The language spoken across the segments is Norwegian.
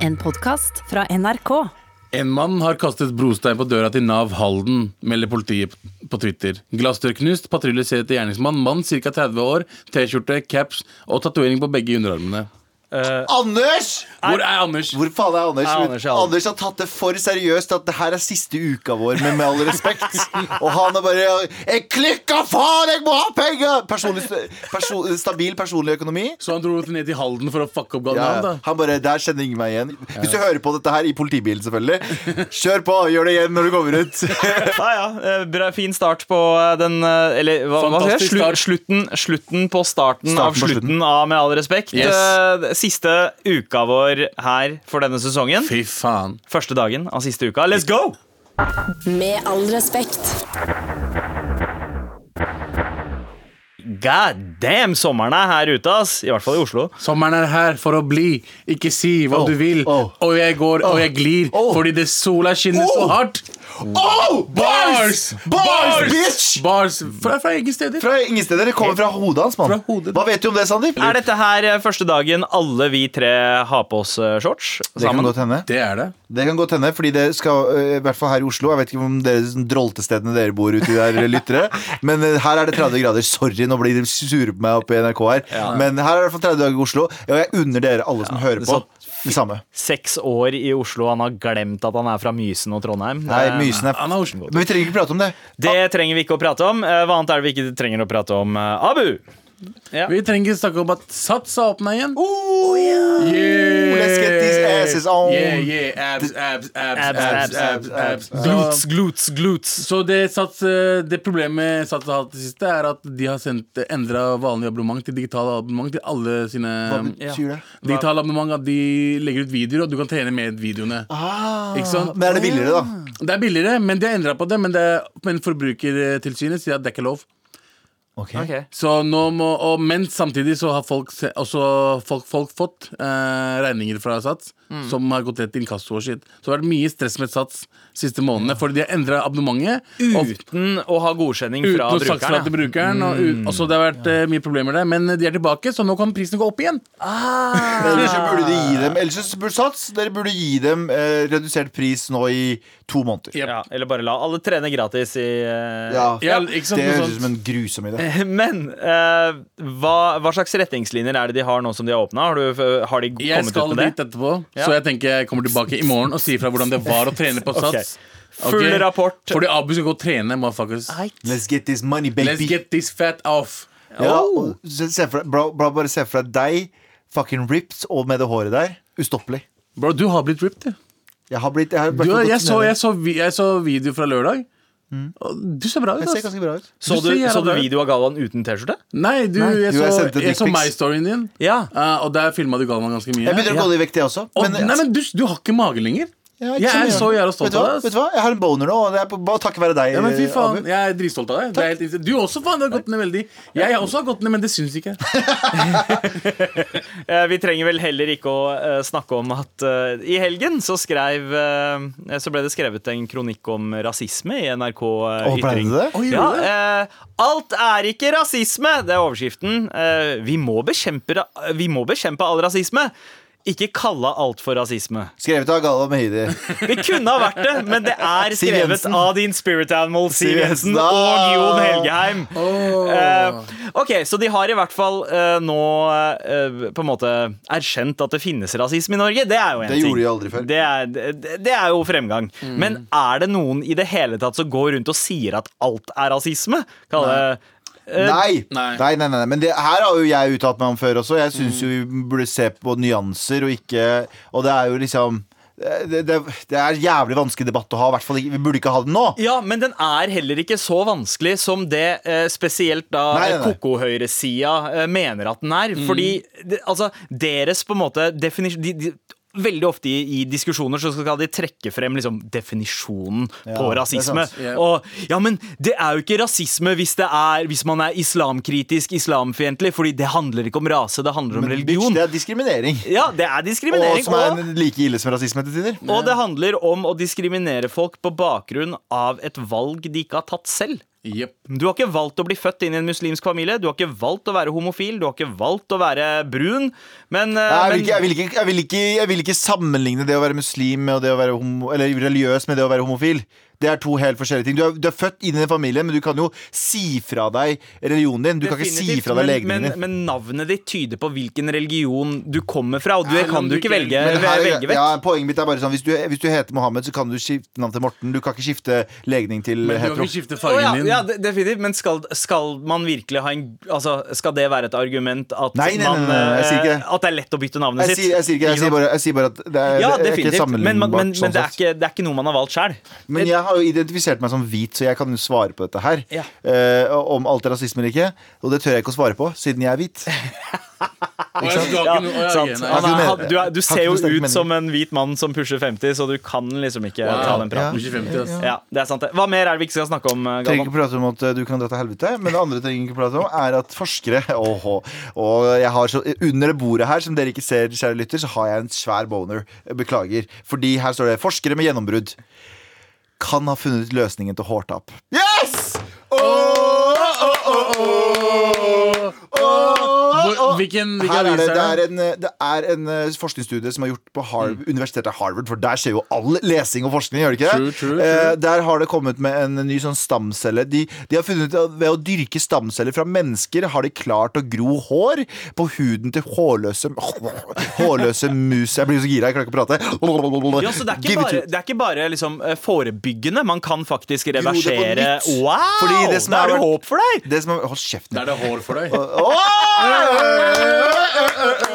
En podkast fra NRK. En mann har kastet brostein på døra til Nav Halden, melder politiet på Twitter. Glassdør knust, patrulje ser etter gjerningsmann. Mann ca. 30 år, T-skjorte, caps og tatovering på begge underarmene. Anders! Hvor er Anders? Hvor faen er Anders? Er Anders er Anders? Anders har tatt det for seriøst at det her er siste uka vår, men med all respekt. Og han er bare Jeg klikka faen, jeg må ha penger! Personlig, perso, stabil personlig økonomi. Så han dro ned til Halden for å fucke opp Ja, Nav, da. han bare, Der kjenner ingen meg igjen. Hvis du hører på dette her i politibilen, selvfølgelig, kjør på! Gjør det igjen når du kommer ut. Ja, ja. eh, Bra, fin start på eh, den Eller hva, hva sier jeg? Slutten, slutten på starten, Starten av slutten. av Med all respekt. Yes. Siste uka vår her for denne sesongen. Fy faen. Første dagen av siste uka. Let's go! Med all respekt. God damn, sommeren er her ute, ass. I hvert fall i Oslo. Sommeren er her for å bli. Ikke si hva Oh, du vil. oh. Og jeg går og jeg glir Oh. fordi det sola skinner så Oh. hardt. Oh, Bars! Bars, bitch! Bars fra, fra ingen steder. Fra ingen steder. Det kommer fra hodet hans, mann. Hva vet du om det, Sandeep? Er dette her eh, første dagen alle vi tre har på oss eh, shorts Det kan sammen? godt hende. Det er det. Det kan godt hende, fordi det skal, øh, i hvert fall her i Oslo Jeg vet ikke om dere drolltestedene dere bor uti der, lyttere. Men her er det 30 grader. Sorry, nå blir de sure på meg oppe i NRK her. Men her er det i hvert fall 30 dager i Oslo, og jeg unner dere alle som hører på, det samme. Seks år i Oslo, han har glemt at han er fra Mysen og Trondheim. Nei, Mysen er Han er Oslo. Men vi trenger ikke prate om det. Det trenger vi ikke å prate om. Eh, Hva annet er det vi ikke trenger å prate om? Eh, Abu! Vi trenger ikke snakke om at Sats har åpna igjen. Oh, Yeah. Let's get these asses on. Yeah, yeah, abs, abs, abs, abs, abs, abs, abs. Glutes, glutes, glutes. Så det, sats, eh, det problemet Sats har hatt det siste, er at de har sendt endra vanlig abonnement til digitale abonnement til alle sine Hva betyr det? Digitale abonnement at de legger ut videoer, og du kan trene med videoene. Ah, Ikke sant? men er det billigere, da? Det er billigere, men de har endra på det. Men, det, men Forbrukertilsynet sier at det er ikke lov. Ok. Okay. Så nå må, og, Men samtidig så har folk, se- også folk, folk fått eh, regninger fra Sats som har gått rett til inkasso og shit. Så det har vært mye stress med Sats siste månedene, fordi de har endra abonnementet. og- Uten å ha godkjenning Uten fra å sagt fra til brukeren. brukeren. Og, ut- og så det har vært eh, mye problemer der, men de er tilbake, så nå kan prisen gå opp igjen. Ellers burde de gi dem Ellers så burde Sats Dere burde gi dem eh, redusert pris nå i to måneder. Yep. Ja, eller bare la alle trene gratis i eh, Ja, Ja, ikke sant, Det høres ut som en grusom idé. Men uh, hva, hva slags retningslinjer er det de har nå som de har åpna? Har, har de kommet ut skal med det? dit etterpå, Ja. så jeg tenker jeg kommer tilbake i morgen og sier fra hvordan det var å trene på Sats. Sats. Full okay. rapport. Fordi Abu skal gå og trene, motherfuckers. Let's get this money, baby. Let's get this fat off. Ja, Oh. deg- bra, bra, bare se for deg deg, fucking ripped, og med det håret der. Ustoppelig. Bro, du har blitt ripped, du. Jeg har blitt Jeg, har du jeg, så, jeg, så, jeg så video fra lørdag. Og Du ser bra ut. jeg ser ganske bra ut. Så Du du, så du video av Galvan uten T-skjorte? Nei, du, Nei. jeg så, jeg jeg så dick my-storyen din. Ja. Uh, og der filma du Galvan ganske mye. Jeg begynner å gå ned i vekt, jeg også. Og, Men, nei, men du, du har ikke mage lenger. Ja, jeg er så jævla stolt av deg. Vet du hva? Jeg har en boner nå, og det er bare takket være deg. Ja, men fy faen, Abu. Jeg er dritstolt av deg. Det er helt, du også, faen. Du har gått ned veldig. Jeg har også gått ned, men det syns ikke. Eh, Vi trenger vel heller ikke å eh, snakke om at uh, i helgen så skrev uh, Så ble det skrevet en kronikk om rasisme i NRK uh, Ytring. ble det det? Å, Ja, eh, alt er ikke rasisme! Det er overskriften. Eh, vi, må bekjempe, vi må bekjempe all rasisme. Ikke kalle alt for rasisme. Skrevet av Galva Mehidi. Det kunne ha vært det, men det er skrevet av din spirit animal Siv Jensen og. Jon Helgeheim. Oh. Uh, ok, Så de har i hvert fall uh, nå uh, på en måte erkjent at det finnes rasisme i Norge. Det er jo en Det ting. gjorde de aldri før. Det er, det, det er jo fremgang. Men er det noen i det hele tatt som går rundt og sier at alt er rasisme? Kalle Nei. Nei. Nei, nei, nei, Men det her har jo jeg uttalt meg om før også. Jeg syns jo vi burde se på nyanser og ikke Og det er jo liksom det, det, det er jævlig vanskelig debatt å ha. i hvert fall ikke- Vi burde ikke ha den nå. Ja, men den er heller ikke så vanskelig som det eh, spesielt da koko-høyresida eh, mener at den er. Fordi det, altså, deres på en måte definisjon de, de, Veldig ofte i, i diskusjoner så skal de trekke frem liksom, definisjonen Ja, på rasisme. Yeah. Og ja, men det er jo ikke rasisme hvis, det er, hvis man er islamkritisk, islamfiendtlig, fordi det handler ikke om rase, det handler om Men religion. det er diskriminering. Ja, det er diskriminering. Og som er og- like ille som rasisme til tider. og det handler om å diskriminere folk på bakgrunn av et valg de ikke har tatt selv. Jepp. Du har ikke valgt å bli født inn i en muslimsk familie. Du har ikke valgt å være homofil. Du har ikke valgt å være brun. Men, eh, Jeg vil, ikke, jeg, vil ikke, jeg, vil ikke, jeg vil ikke sammenligne det å være muslim med det å være homo, Eller religiøs med det å være homofil. Det er to helt forskjellige ting. Du er, du er født inn i den familien, men du kan jo si fra deg religionen din. Du kan ikke si fra deg men, legningen men, din. men navnet ditt tyder på hvilken religion du kommer fra, og du Ja, kan du ikke velge, her, velge vekk. ja, poenget mitt er bare sånn hvis du, hvis du heter Mohammed, så kan du skifte navn til Morten. Du kan ikke skifte legning til Men du kan hetero. ikke skifte fargen ja, din. ja, definitivt. Men skal, skal man virkelig ha en Altså, skal det være et argument at Nei, nei, nei, man eh, At det er lett å bytte navnet Jeg sitt? sier, jeg sier ikke. Jeg sier bare, jeg sier bare at det er, ja, det er ikke sammenlignbart. Men, men, men, men sånn det, er ikke, det er ikke noe man har valgt sjøl. Men jeg har jo identifisert meg som hvit, så jeg kan jo svare på dette her. Ja. Eh, om alt er rasisme eller ikke. Og det tør jeg ikke å svare på, siden jeg er hvit. Ja, du ikke noe- ja, sant. Han er, Har han, ikke du, er, du ser jo ut som en hvit mann som pusher 50, så du kan liksom ikke Wow. ta den praten. Er 50, ass. Ja, det er sant det. Hva mer er det vi ikke skal snakke om, eh, trenger ikke Galvan? prate om at eh, du kan dra til helvete, men det andre trenger ikke prate om, er at forskere åh, Og jeg har så, under det bordet her, som dere ikke ser, kjære lytter, så har jeg en svær boner. Beklager. Fordi her står det 'forskere med gjennombrudd' kan ha funnet løsningen til hårtap. Yes! Åh, åh, åh, åh, åh, Hvor- Hvilken, hvilken er det, det, er en, eh, det er en eh, forskningsstudie som er gjort på Harvard, universitetet Harvard, for der skjer jo all lesing og forskning, gjør det ikke det? True, true, Eh, der har det kommet med en ny sånn stamcelle. De, de har funnet ut at ved å dyrke stamceller fra mennesker, har de klart å gro hår på huden til hårløse Hårløse mus. Jeg blir så gira, jeg klarer ikke å prate. Ja, så det er ikke bare, det er ikke bare liksom, eh, forebyggende. Man kan faktisk reversere. Wow! Fordi det som da er det håp for deg! Det som er, Hold kjeft. Da er det hår for deg. Å, Yeah.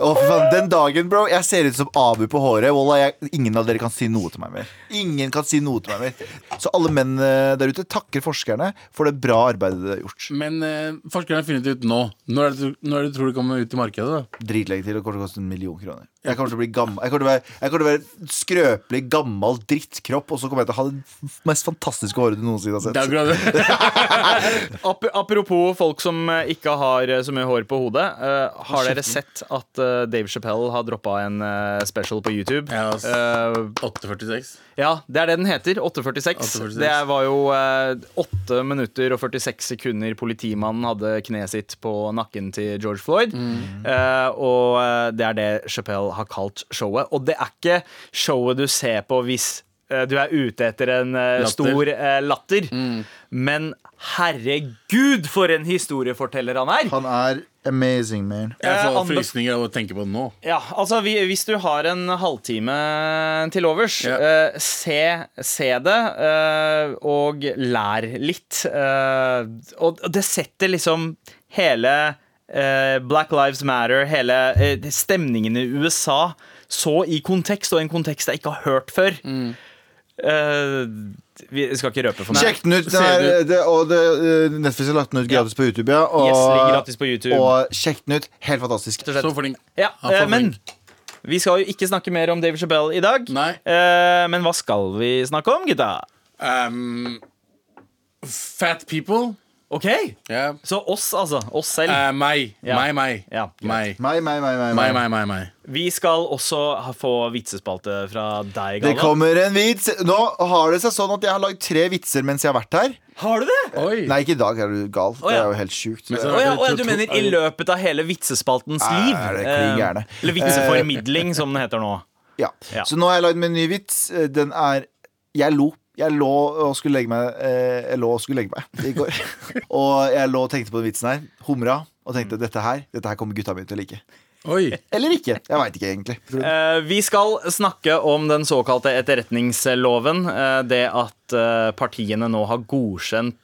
Faen, Den dagen, bro, jeg ser ut som Abu på håret. Wallah, jeg, ingen av dere kan si noe til meg mer. Ingen kan si noe til meg mer. Så alle menn eh, der ute takker forskerne for det bra arbeidet de har gjort. Men eh, forskerne har funnet ut nå. Når er, det, når er det du tror det kommer ut i markedet? da? Dritlenge til, Det kommer til å koste en million kroner. Jeg kommer til å bli gammel Jeg kommer til å være, jeg kommer til å være skrøpelig, gammel drittkropp, og så kommer jeg til å ha det mest fantastiske håret du noensinne har Det er sett. akkurat det. Apropos folk som eh, ikke har eh, så mye hår på hodet. Uh, har dere sett at eh, Dave Chappelle har droppa en eh, special på YouTube? Ja, ass. uh, 846. ja, det er det den heter. 846. 846. Det var jo eh, 8 minutter og 46 sekunder politimannen hadde kneet sitt på nakken til George Floyd. Eh, og eh, det er det Chappelle har kalt showet. Og det er ikke showet du ser på hvis eh, du er ute etter en uh, stor uh, latter. Men herregud, for en historieforteller han er! Han er amazing, man. Jeg Eh, får frysninger av å tenke på det nå. Ja, altså vi- Hvis du har en halvtime til overs, yeah. uh, se, se det, eh, og lær litt. Eh, og det setter liksom hele eh, Black Lives Matter, hele eh, stemningen i USA, så i kontekst, og en kontekst jeg ikke har hørt før. Eh, vi skal ikke røpe for meg. Sjekk den ut. Den er, det, og det, eh, Netflix har lagt den ut gratis på YouTube. Ja, og, Yes, gratis på YouTube. og sjekk den ut. Helt fantastisk. Så flink. Ja, er eh, men vi skal jo ikke snakke mer om David Chappelle i dag. Nei. Eh, men hva skal vi snakke om, gutta? Um, fat people. Ok, Ja. Så oss, altså. Oss selv. Eh, meg. Ja. Meg, meg. Ja, meg. Meg, meg, meg, meg, Meg, meg, meg, meg. Vi skal også ha- få vitsespalte fra deg, Det kommer en vits. Nå har det seg sånn at jeg har lagd tre vitser mens jeg har vært her. Har du det? Oi. Nei, ikke i dag. Er du gal? Det ja. er jo helt sjukt. Men oh, ja, oh, ja, du mener i løpet av hele vitsespaltens liv? er det klin Eh. Eller vitseformidling, som den heter nå. Ja. Ja. Så nå har jeg lagd meg en ny vits. Eh, Den er Jeg lo. Jeg lå og skulle legge meg eh, Jeg lå og skulle legge meg i går. og jeg lå og tenkte på den vitsen her. Humra. Og tenkte dette her Dette her kommer gutta mine til å like. Oi. Eller ikke. Jeg veit ikke, egentlig. Eh, vi skal snakke om den såkalte etterretningsloven. eh, det at eh, partiene nå har godkjent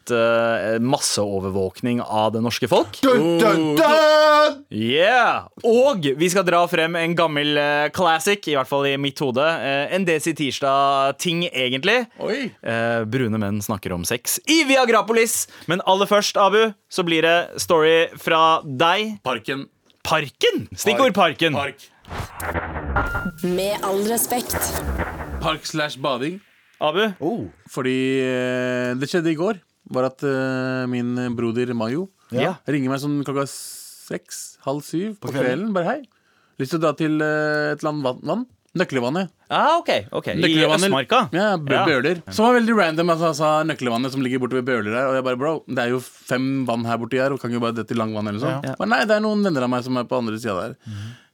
masseovervåkning av det norske folk. Dun, dun, dun! Yeah! Og vi skal dra frem en gammel classic, i hvert fall i mitt hode. En Desi Tirsdag-ting, egentlig. Oi. Eh, brune menn snakker om sex i Viagrapolis. Men aller først, Abu, så blir det story fra deg. Parken. Parken! Stikkord Parken. Park. Med all respekt. Park slash bading. Abu, Oh. Fordi eh, det skjedde i går. Var at eh, min broder Mayo Ja. ringer meg sånn klokka seks, halv syv på, kvelden? Bare hei. Lyst til å dra til eh, et eller annet vann. vann. Nøkkelvannet. Ah, ok, ok I Østmarka? Ja, Bø- Bøler. Som var veldig random. Altså, altså, Nøkkelvannet som ligger borte ved Bøler der. Og jeg bare, bro, det er jo fem vann her borti her, og kan ikke bare dette i langvann eller noe sånt. Men nei, det er noen venner av meg som er på andre sida der.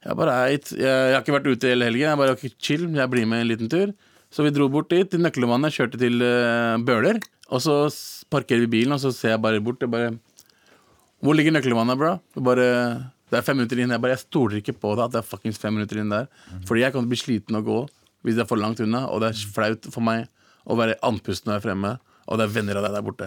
Jeg bare, eit, jeg, jeg har ikke vært ute hele helgen. Jeg bare, ok, chill, jeg blir med en liten tur. Så vi dro bort dit, til Nøkkelvannet, kjørte til eh, Bøler. Og så s- parkerer vi bilen, og så ser jeg bare bort. Jeg bare, hvor ligger nøkkelvannet, bro? Jeg bare, det er fem minutter inn. Jeg bare, jeg stoler ikke på det at det er fuckings fem minutter inn der. Fordi jeg kommer til å bli sliten og gå hvis det er for langt unna, og det er flaut for meg å være andpusten når jeg er fremme. Og det er venner av deg der borte.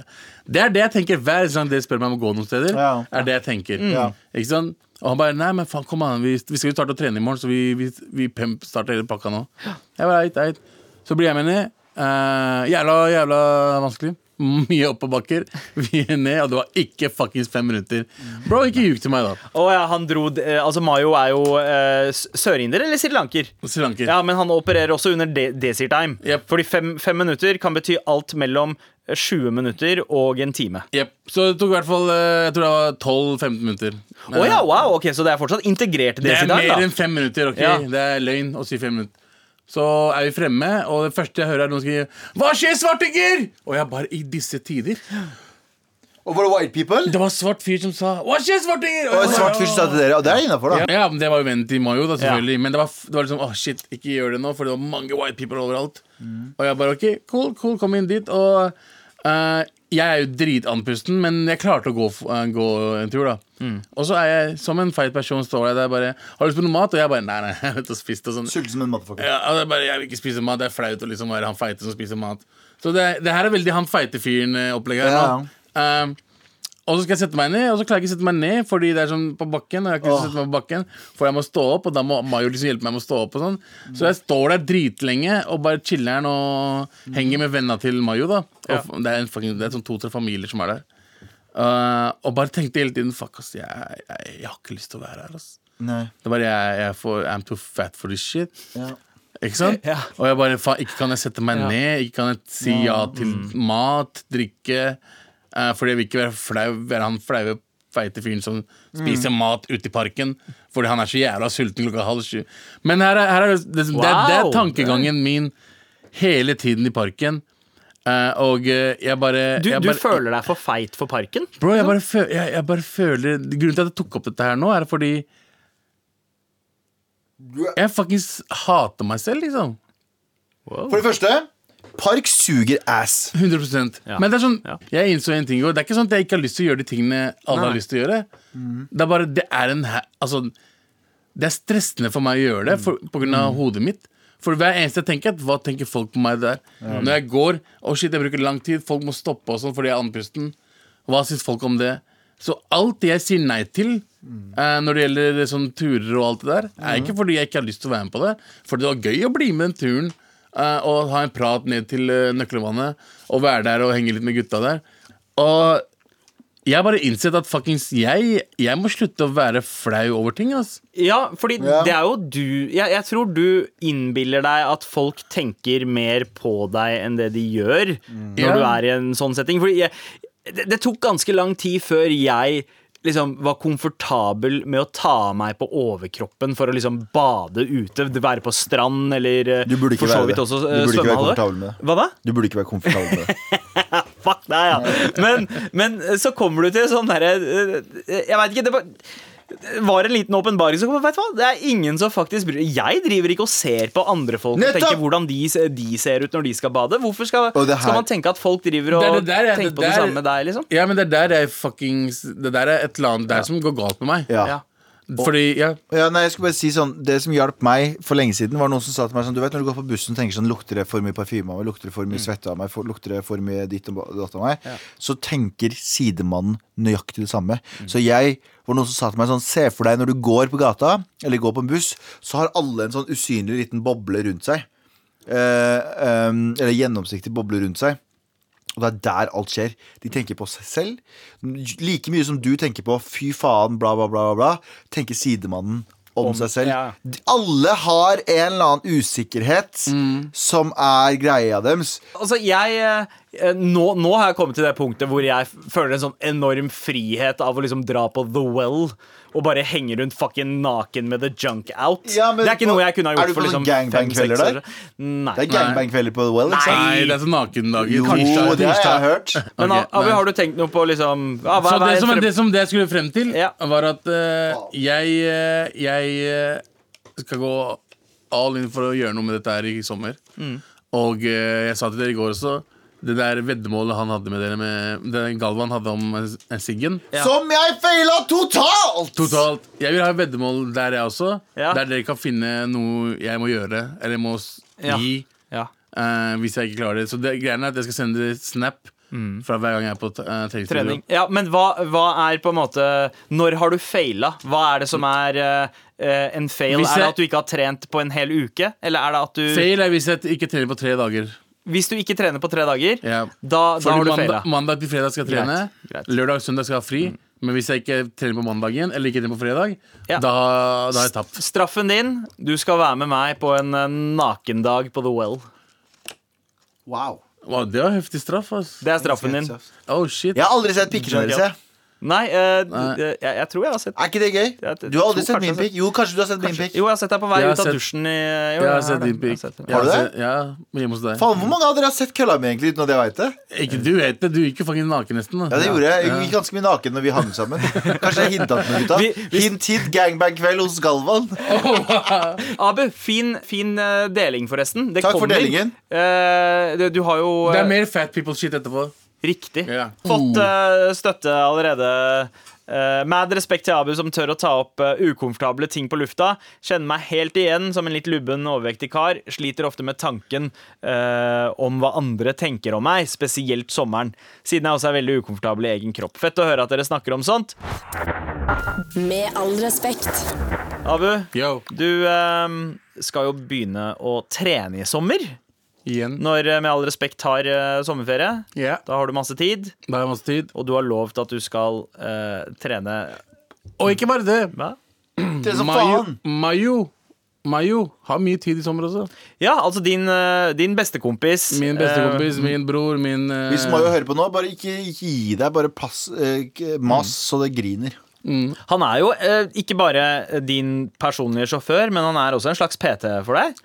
Det er det jeg tenker hver gang dere spør meg om å gå noen steder. Ja. Er det jeg tenker Ja. Ikke sant? Og han bare Nei, men faen, kom an, vi, vi skal jo starte å trene i morgen, så vi, vi, vi pimp starter hele pakka nå. Jeg bare, eit, eit. Så blir jeg med ned. Uh, jævla, jævla vanskelig. Mye oppoverbakker. Vi er ned, og det var ikke fuckings fem minutter. Bro, ikke ljug til meg, da. Oh, ja, han dro eh, Altså, Mayo er jo eh, sørinder eller srilanker? Sri. Ja, men han opererer også under de desert time. Yep. Fordi fem, fem minutter kan bety alt mellom eh, 20 minutter og en time. Jep. Så det tok i hvert fall eh, Jeg tror det var 12-15 minutter. Oh, ja, wow, ok, Så det er fortsatt integrert Det er mer enn fem minutter. ok? Ja. Det er løgn å si fem minutter. Så er vi fremme, og det første jeg hører, er noen skrive 'Hva skjer, svartinger?' Og jeg bare I disse tider. Og var det white people? Det var svart fyr som sa 'Hva skjer, svartinger?' Og en svart fyr som sa til dere, og det er innafor, da. Ja, men Det var jo vennen til Mayo, da, selvfølgelig. Men det var, det var liksom åh shit, ikke gjør det nå, for det var mange white people overalt. Og jeg bare OK, cool, cool, kom inn dit. Og eh, jeg er jo dritandpusten, men jeg klarte å gå, eh, gå en tur, da. Og så er jeg som en feit person, står jeg der bare 'Har du lyst på noe mat?' Og jeg bare 'Nei, nei, jeg vet å spise det'. Sånn. Sulten som en motherfucker. Ja, og er bare, jeg vil ikke spise mat. Det er flaut å liksom være han feite som spiser mat. Så det, det her er veldig han feite fyren-opplegget Ja, ja. Um, og så skal jeg sette meg ned, og så klarer jeg ikke å sette meg ned fordi det er sånn på bakken. Og jeg har ikke lyst til å sette meg på bakken For jeg må stå opp, og da må Mayo liksom hjelpe meg med å stå opp. og sånn Så jeg står der dritlenge og bare chiller'n og henger med venna til Mayo. da og det, er en fucking, det er sånn to-tre familier som er der. Uh, og bare tenkte hele tiden Fuck, ass, jeg, jeg, jeg har ikke lyst til å være her. ass Nei. Det er bare jeg, jeg får, I'm too fat for this shit. Ja. Ikke sant? Ja. Og jeg bare, faen, ikke kan jeg sette meg ned, ikke kan jeg si ja til mat, drikke. Eh, fordi jeg vil ikke være flau, være han flaue, feite fyren som spiser mat ute i parken. Fordi han er så jævla sulten klokka halv sju. Men her er, her er det, det, det, det er tankegangen min hele tiden i parken. Uh, og eh, jeg bare Du, jeg du bare, føler deg for feit for parken? Bro, jeg bare, føl, jeg, jeg bare føler Grunnen til at jeg tok opp dette her nå, er fordi Jeg fuckings hater meg selv, liksom. For det første, park suger ass. 100 Ja. Men det er sånn Ja. Jeg innså en ting i går. Det er ikke sånn at jeg ikke har lyst til å gjøre de tingene alle Nei. har lyst til å gjøre. Det er bare Det er en Altså Det er stressende for meg å gjøre det for, på grunn av hodet mitt. For hver eneste jeg tenker, er, hva tenker folk på meg der? Når jeg går Å shit, jeg bruker lang tid, folk må stoppe og sånn fordi jeg er andpusten. Hva syns folk om det? Så alt det jeg sier nei til eh, når det gjelder sånn turer og alt det der, er ikke fordi jeg ikke har lyst til å være med på det. For det var gøy å bli med den turen eh, og ha en prat ned til uh, Nøkkelvannet og være der og henge litt med gutta der. Og jeg har bare innsett at fuckings jeg, jeg må slutte å være flau over ting. ass Ja, fordi Ja. det er jo du jeg, jeg tror du innbiller deg at folk tenker mer på deg enn det de gjør når Ja. du er i en sånn setting. Fordi jeg, det, det tok ganske lang tid før jeg liksom var komfortabel med å ta meg på overkroppen for å liksom bade ute, være på strand eller eh, Du burde ikke være det. også Du eh, burde ikke være komfortabel med det. Hva da? Du burde ikke være komfortabel med det. Fuck deg, ja. Men, men så kommer du til sånn derre Jeg veit ikke, det var var en liten åpenbaring. Så vet du hva? Det er ingen som faktisk bryr Jeg driver ikke og ser på andre folk og tenker hvordan de, de ser ut når de skal bade. Hvorfor skal, her- skal man tenke at folk driver og Det det der, tenker det på det samme med deg, liksom? Ja, men det der er fuckings Det der er et eller annet der som går galt med meg. Ja. Ja. Fordi, ja Ja, nei, jeg skulle bare si sånn Det som hjalp meg for lenge siden, var noen som sa til meg sånn Du vet når du går på bussen og tenker sånn Lukter det for mye parfyme av meg? Lukter det for mye svette av meg? For, lukter det for mye ditt og datt av meg? Så tenker sidemannen nøyaktig det samme. Så jeg var noen som sa til meg sånn Se for deg når du går på gata, eller går på en buss, så har alle en sånn usynlig liten boble rundt seg. Eh, eh, eller gjennomsiktig boble rundt seg. Og det er der alt skjer. De tenker på seg selv. Like mye som du tenker på 'fy faen', bla, bla, bla, bla tenker sidemannen om, seg selv. ja. Alle har en eller annen usikkerhet som er greia deres. Altså, jeg, eh, nå, nå har jeg kommet til det punktet hvor jeg føler en sånn enorm frihet av å liksom dra på The Well og bare henge rundt fucking naken med The Junk Out. Ja, det er ikke på- noe jeg kunne ha gjort du for på liksom sånn gangbang-kvelder fem-seks der? år siden. Nei. Det er gangbang-kvelder på The Well, ikke sant? Nei, det er sånn nakendager. Jo, tirsdag, det har jeg hørt. Men okay, Abu, har du tenkt noe på liksom ja, hva, Så hva det er som, frem- det som det jeg skulle frem til, Ja. var at uh, jeg, eh, jeg eh, skal gå all in for å gjøre noe med dette her i sommer. Mm. Og eh, jeg sa til dere i går også det der veddemålet han hadde med dere med Det Galvan hadde om eh, Siggen. Ja. Som jeg feila totalt! Totalt. Jeg vil ha et veddemål der, jeg også. Ja. Der dere kan finne noe jeg må gjøre, eller må gi. ja. uh, hvis jeg ikke klarer det. Så det greia er at jeg skal sende dere snap fra hver gang jeg er på uh, treningsstudio. Mm. Trening. Ja, men hva, hva er på en måte Når har du feila? Hva er det som er eh, eh, en fail? jeg, Er det at du ikke har trent på en hel uke? Eller er det at du Fail er hvis jeg ikke trener på tre dager. Hvis du ikke trener på tre dager, Ja. da, da har du mandag, feila. mandag til fredag skal jeg trene. greit. Lørdag og søndag skal jeg ha fri. Men hvis jeg ikke trener på mandagen eller ikke trener på fredag, Ja. da, da har jeg tapt. Straffen din Du skal være med meg på en eh, nakendag på The Well. Wow. Wow, det var heftig straff. ass. Det er straffen din. Oh shit Jeg har aldri sett pikkene deres. Nei, eh, Nei. Jeg, jeg tror jeg har sett Er ikke det gøy? Jeg Du har aldri tror sett kanskje min jeg pikk? Jo, kanskje du har sett min pikk. Jo, jeg har sett deg på vei Jeg har ut av sett- dusjen i jo, Jeg har sett det. din Jeg pikk. har sett det. Har du sett- Ja, hjemme hos deg. Faen, Hvor mange av dere har sett kølla mi egentlig uten at jeg vet det? Ikke du vet det. Du gikk jo fucking naken nesten. da. Ja, det gjorde jeg. Jeg gikk ganske mye naken når vi hang sammen. Kanskje jeg hinta til noe, gutta? Vi- vi- Hint, hint, gangbang-kveld hos Galvan. Abu, fin, fin eh, deling, forresten. Det Takk for kommer. delingen. Eh, det- du har jo Det eh, er mer fat people shit etterpå. Riktig. Yeah. Fått uh, støtte allerede. Uh, med respekt til Abu, som tør å ta opp uh, ukomfortable ting på lufta. Kjenner meg helt igjen som en litt lubben, overvektig kar. Sliter ofte med tanken uh, om hva andre tenker om meg, spesielt sommeren. Siden jeg også er veldig ukomfortabel i egen kropp. Fett å høre at dere snakker om sånt. Med all respekt. Abu, Yo, du eh, skal jo begynne å trene i sommer. Igjen. Når eh, Med all respekt har eh, sommerferie. Yeah. Da har du masse tid, da har jeg masse tid. og du har lovt at du skal uh, trene Og ikke bare det. Hva? Det er som faen. Mayo, Mayo har mye tid i sommer også. Ja, altså din, din bestekompis. Min bestekompis, min bror, min uh... Hvis Mayo hører på nå, bare ikke, ikke gi deg. Bare pass, uh, mas mm. så det griner. mm. Han er jo eh, ikke bare din personlige sjåfør, men han er også en slags PT for deg.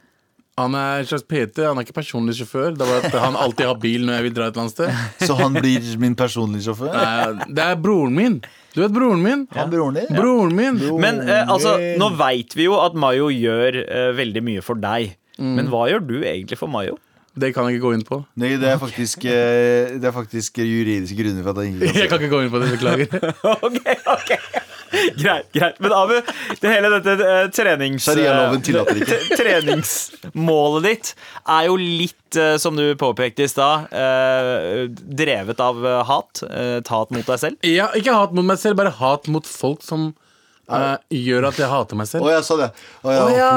Han er en slags PT, han er ikke personlig sjåfør. Det er bare at han alltid har bil når jeg vil dra et eller annet sted. Så han blir min personlige sjåfør? Nei, Det er broren min. Du vet broren min? Han broren din? Broren min. Men eh, altså, nå veit vi jo at Mayo gjør eh, veldig mye for deg. Mm. Men hva gjør du egentlig for Mayo? Det kan jeg ikke gå inn på. Nei, det er faktisk, eh, det er faktisk juridiske grunner for at jeg ikke Jeg kan kan ikke gå inn på det, beklager. ok, ok Greit, greit. Men Abu, det hele dette eh, trenings... Sharialoven tillater ikke. Treningsmålet ditt er jo litt, eh, som du påpekte i stad, eh, drevet av eh, hat. Eh, et hat mot deg selv. Ja, ikke hat mot meg selv, bare hat mot folk som eh, gjør at jeg hater meg Å selv. ja, sånn ja. Oh, ja. Oh, ja.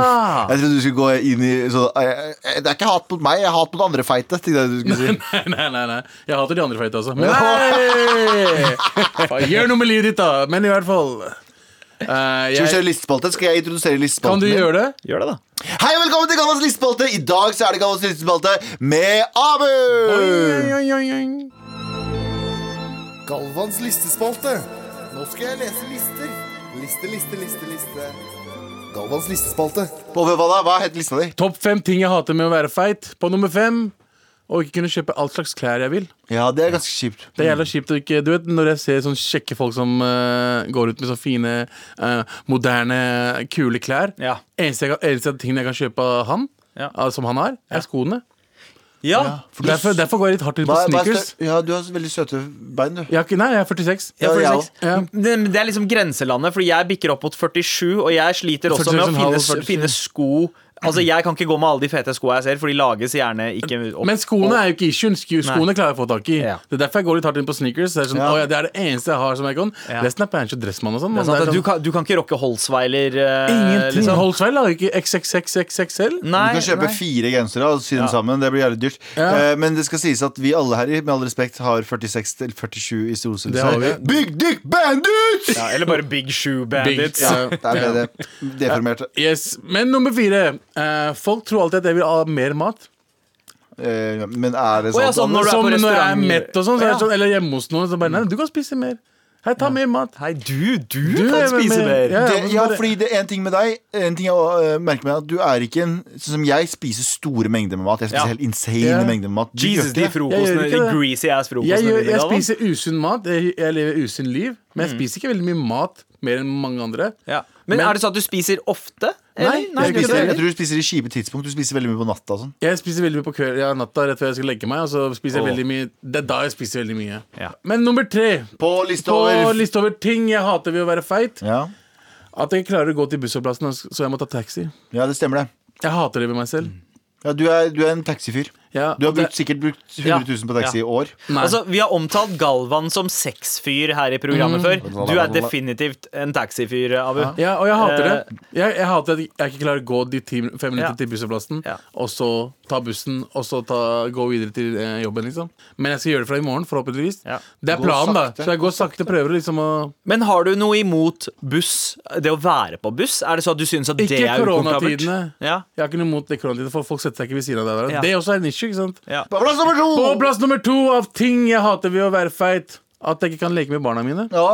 Jeg trodde du skulle gå inn i så, eh, eh, Det er ikke hat mot meg, jeg hater hat mot andre feite. jeg du si. Nei, nei, nei, nei. Jeg hater de andre feite også. Men nei! Faen, Gjør noe med livet ditt, da. Men i hvert fall eh, Skal vi kjøre listespalte? Skal jeg introdusere listespalten? Kan du min? gjøre det? Gjør det, da. Hei og velkommen til Galvans listespalte. I dag så er det Galvans listespalte med Abu. Oi, oi, oi, oi. Galvans listespalte. Nå skal jeg lese lister. Liste, liste, liste, liste. Galvans listespalte. På hva da? Hva heter lista di? Topp fem ting jeg hater med å være feit. På nummer fem å ikke kunne kjøpe all slags klær jeg vil. Ja, det er ganske kjipt. Det er jævla kjipt å ikke Du vet når jeg ser sånne kjekke folk som eh, går ut med så fine, eh, moderne, kule klær. Ja. Eneste, jeg, eneste tingen jeg kan kjøpe av han, Ja. eh, som han har, er skoene. Ja. Derfor, derfor går jeg litt hardt ut på Hva, hva er sneakers. ja, du har veldig søte bein, du. Jeg har ikke, nei, jeg er 46. Ja, for jeg sex. Ja. Det, det er liksom grenselandet, Fordi jeg bikker opp mot 47, og jeg sliter også med å 46,5, finne, 47. finne sko Altså, Jeg kan ikke gå med alle de fete skoene jeg ser, for de lages gjerne ikke opp. Men skoene er jo ikke issuen. Skoene Skoene klarer jeg å få tak i. Ja. Det er derfor jeg går litt hardt inn på sneakers. Det er, sånn, Ja. «Å ja, det er det eneste jeg har som. Ja. Resten er pants og dressmann og sånn. Det er sant, det er at du, sånn, kan, du kan ikke rocke Holsweiler Uh, Ingenting. liksom. Holsveil har ikke XXXXXL. Nei, Du kan kjøpe nei. fire gensere og sy dem sammen. Det blir jævlig dyrt. Ja. Eh, men det skal sies at vi alle her, med all respekt, har 46 til 47 i vi. Big Dick Bandits! Ja, eller bare Big Shoe Bandits. ja. det er det deformert. Yes. Men nummer fire. Eh, folk tror alltid at jeg vil ha mer mat. Eh, men er det Å, ja, sånn? sånn når du er Som på når jeg er restaurant- mett og sånn, så er det sånn, eller hjemme hos noen, så bare Nei, du kan spise mer. Hei, ta mer mat. Hei, du, du, Du kan er spise med- mer. Ja, det, men ja, bare- fordi det er en ting med deg En ting jeg øh, merker meg at Du er ikke en Sånn som jeg spiser store mengder med mat Jeg spiser Ja. helt insane Ja. mengder med mat Du Jesus, de det. Jeg gjør frokostene, ikke de det. greasy ass Jeg, frokostene gjør, dine. jeg Galvan. spiser usunn mat. Jeg, jeg lever usunn liv. Men jeg spiser ikke veldig mye mat mer enn mange andre. Ja. Men, Men- er det sånn at du spiser ofte? Nei, nei, jeg spiser, jeg tror du spiser i kjipe tidspunkt Du spiser veldig mye på natta sånn. Jeg spiser veldig mye på kveld, ja, natta rett før jeg skal legge meg. Og så spiser jeg Åh. veldig mye Det er da jeg spiser veldig mye. Ja. Men nummer tre På liste på over liste over ting jeg hater ved å være feit, ja. at jeg ikke klarer å gå til bussholdeplassen, så jeg må ta taxi. ja, det stemmer det Jeg hater det ved meg selv. ja, du, er, du er en taxifyr Ja, Du har det- brukt, sikkert brukt 100 Ja. 000 på taxi i år Nei. Altså, Vi har omtalt Galvan som sexfyr her i programmet før. Du er definitivt en taxifyr, Abu. Ja, og jeg hater det. Eh, Jeg, jeg hater at jeg ikke klarer å gå de ti, fem minutter Ja. til bussplassen, Ja. og så ta bussen, og så ta, gå videre til eh, jobben, liksom. Men jeg skal gjøre det fra i morgen, forhåpentligvis. Ja. Det er planen, da. Så jeg går sakte, prøver liksom å Men har du noe imot buss? Det å være på buss? Er det så at du syns at det Ikke er ukomfortabelt? koronatidene. Ja. Jeg har ikke noe imot det koronatidene, for folk setter seg ikke ved siden av deg. Ja. Det også er en issue, ikke sant? Ja. På plass nummer to På plass nummer to av ting jeg hater ved å være feit, at jeg ikke kan leke med barna mine. ja.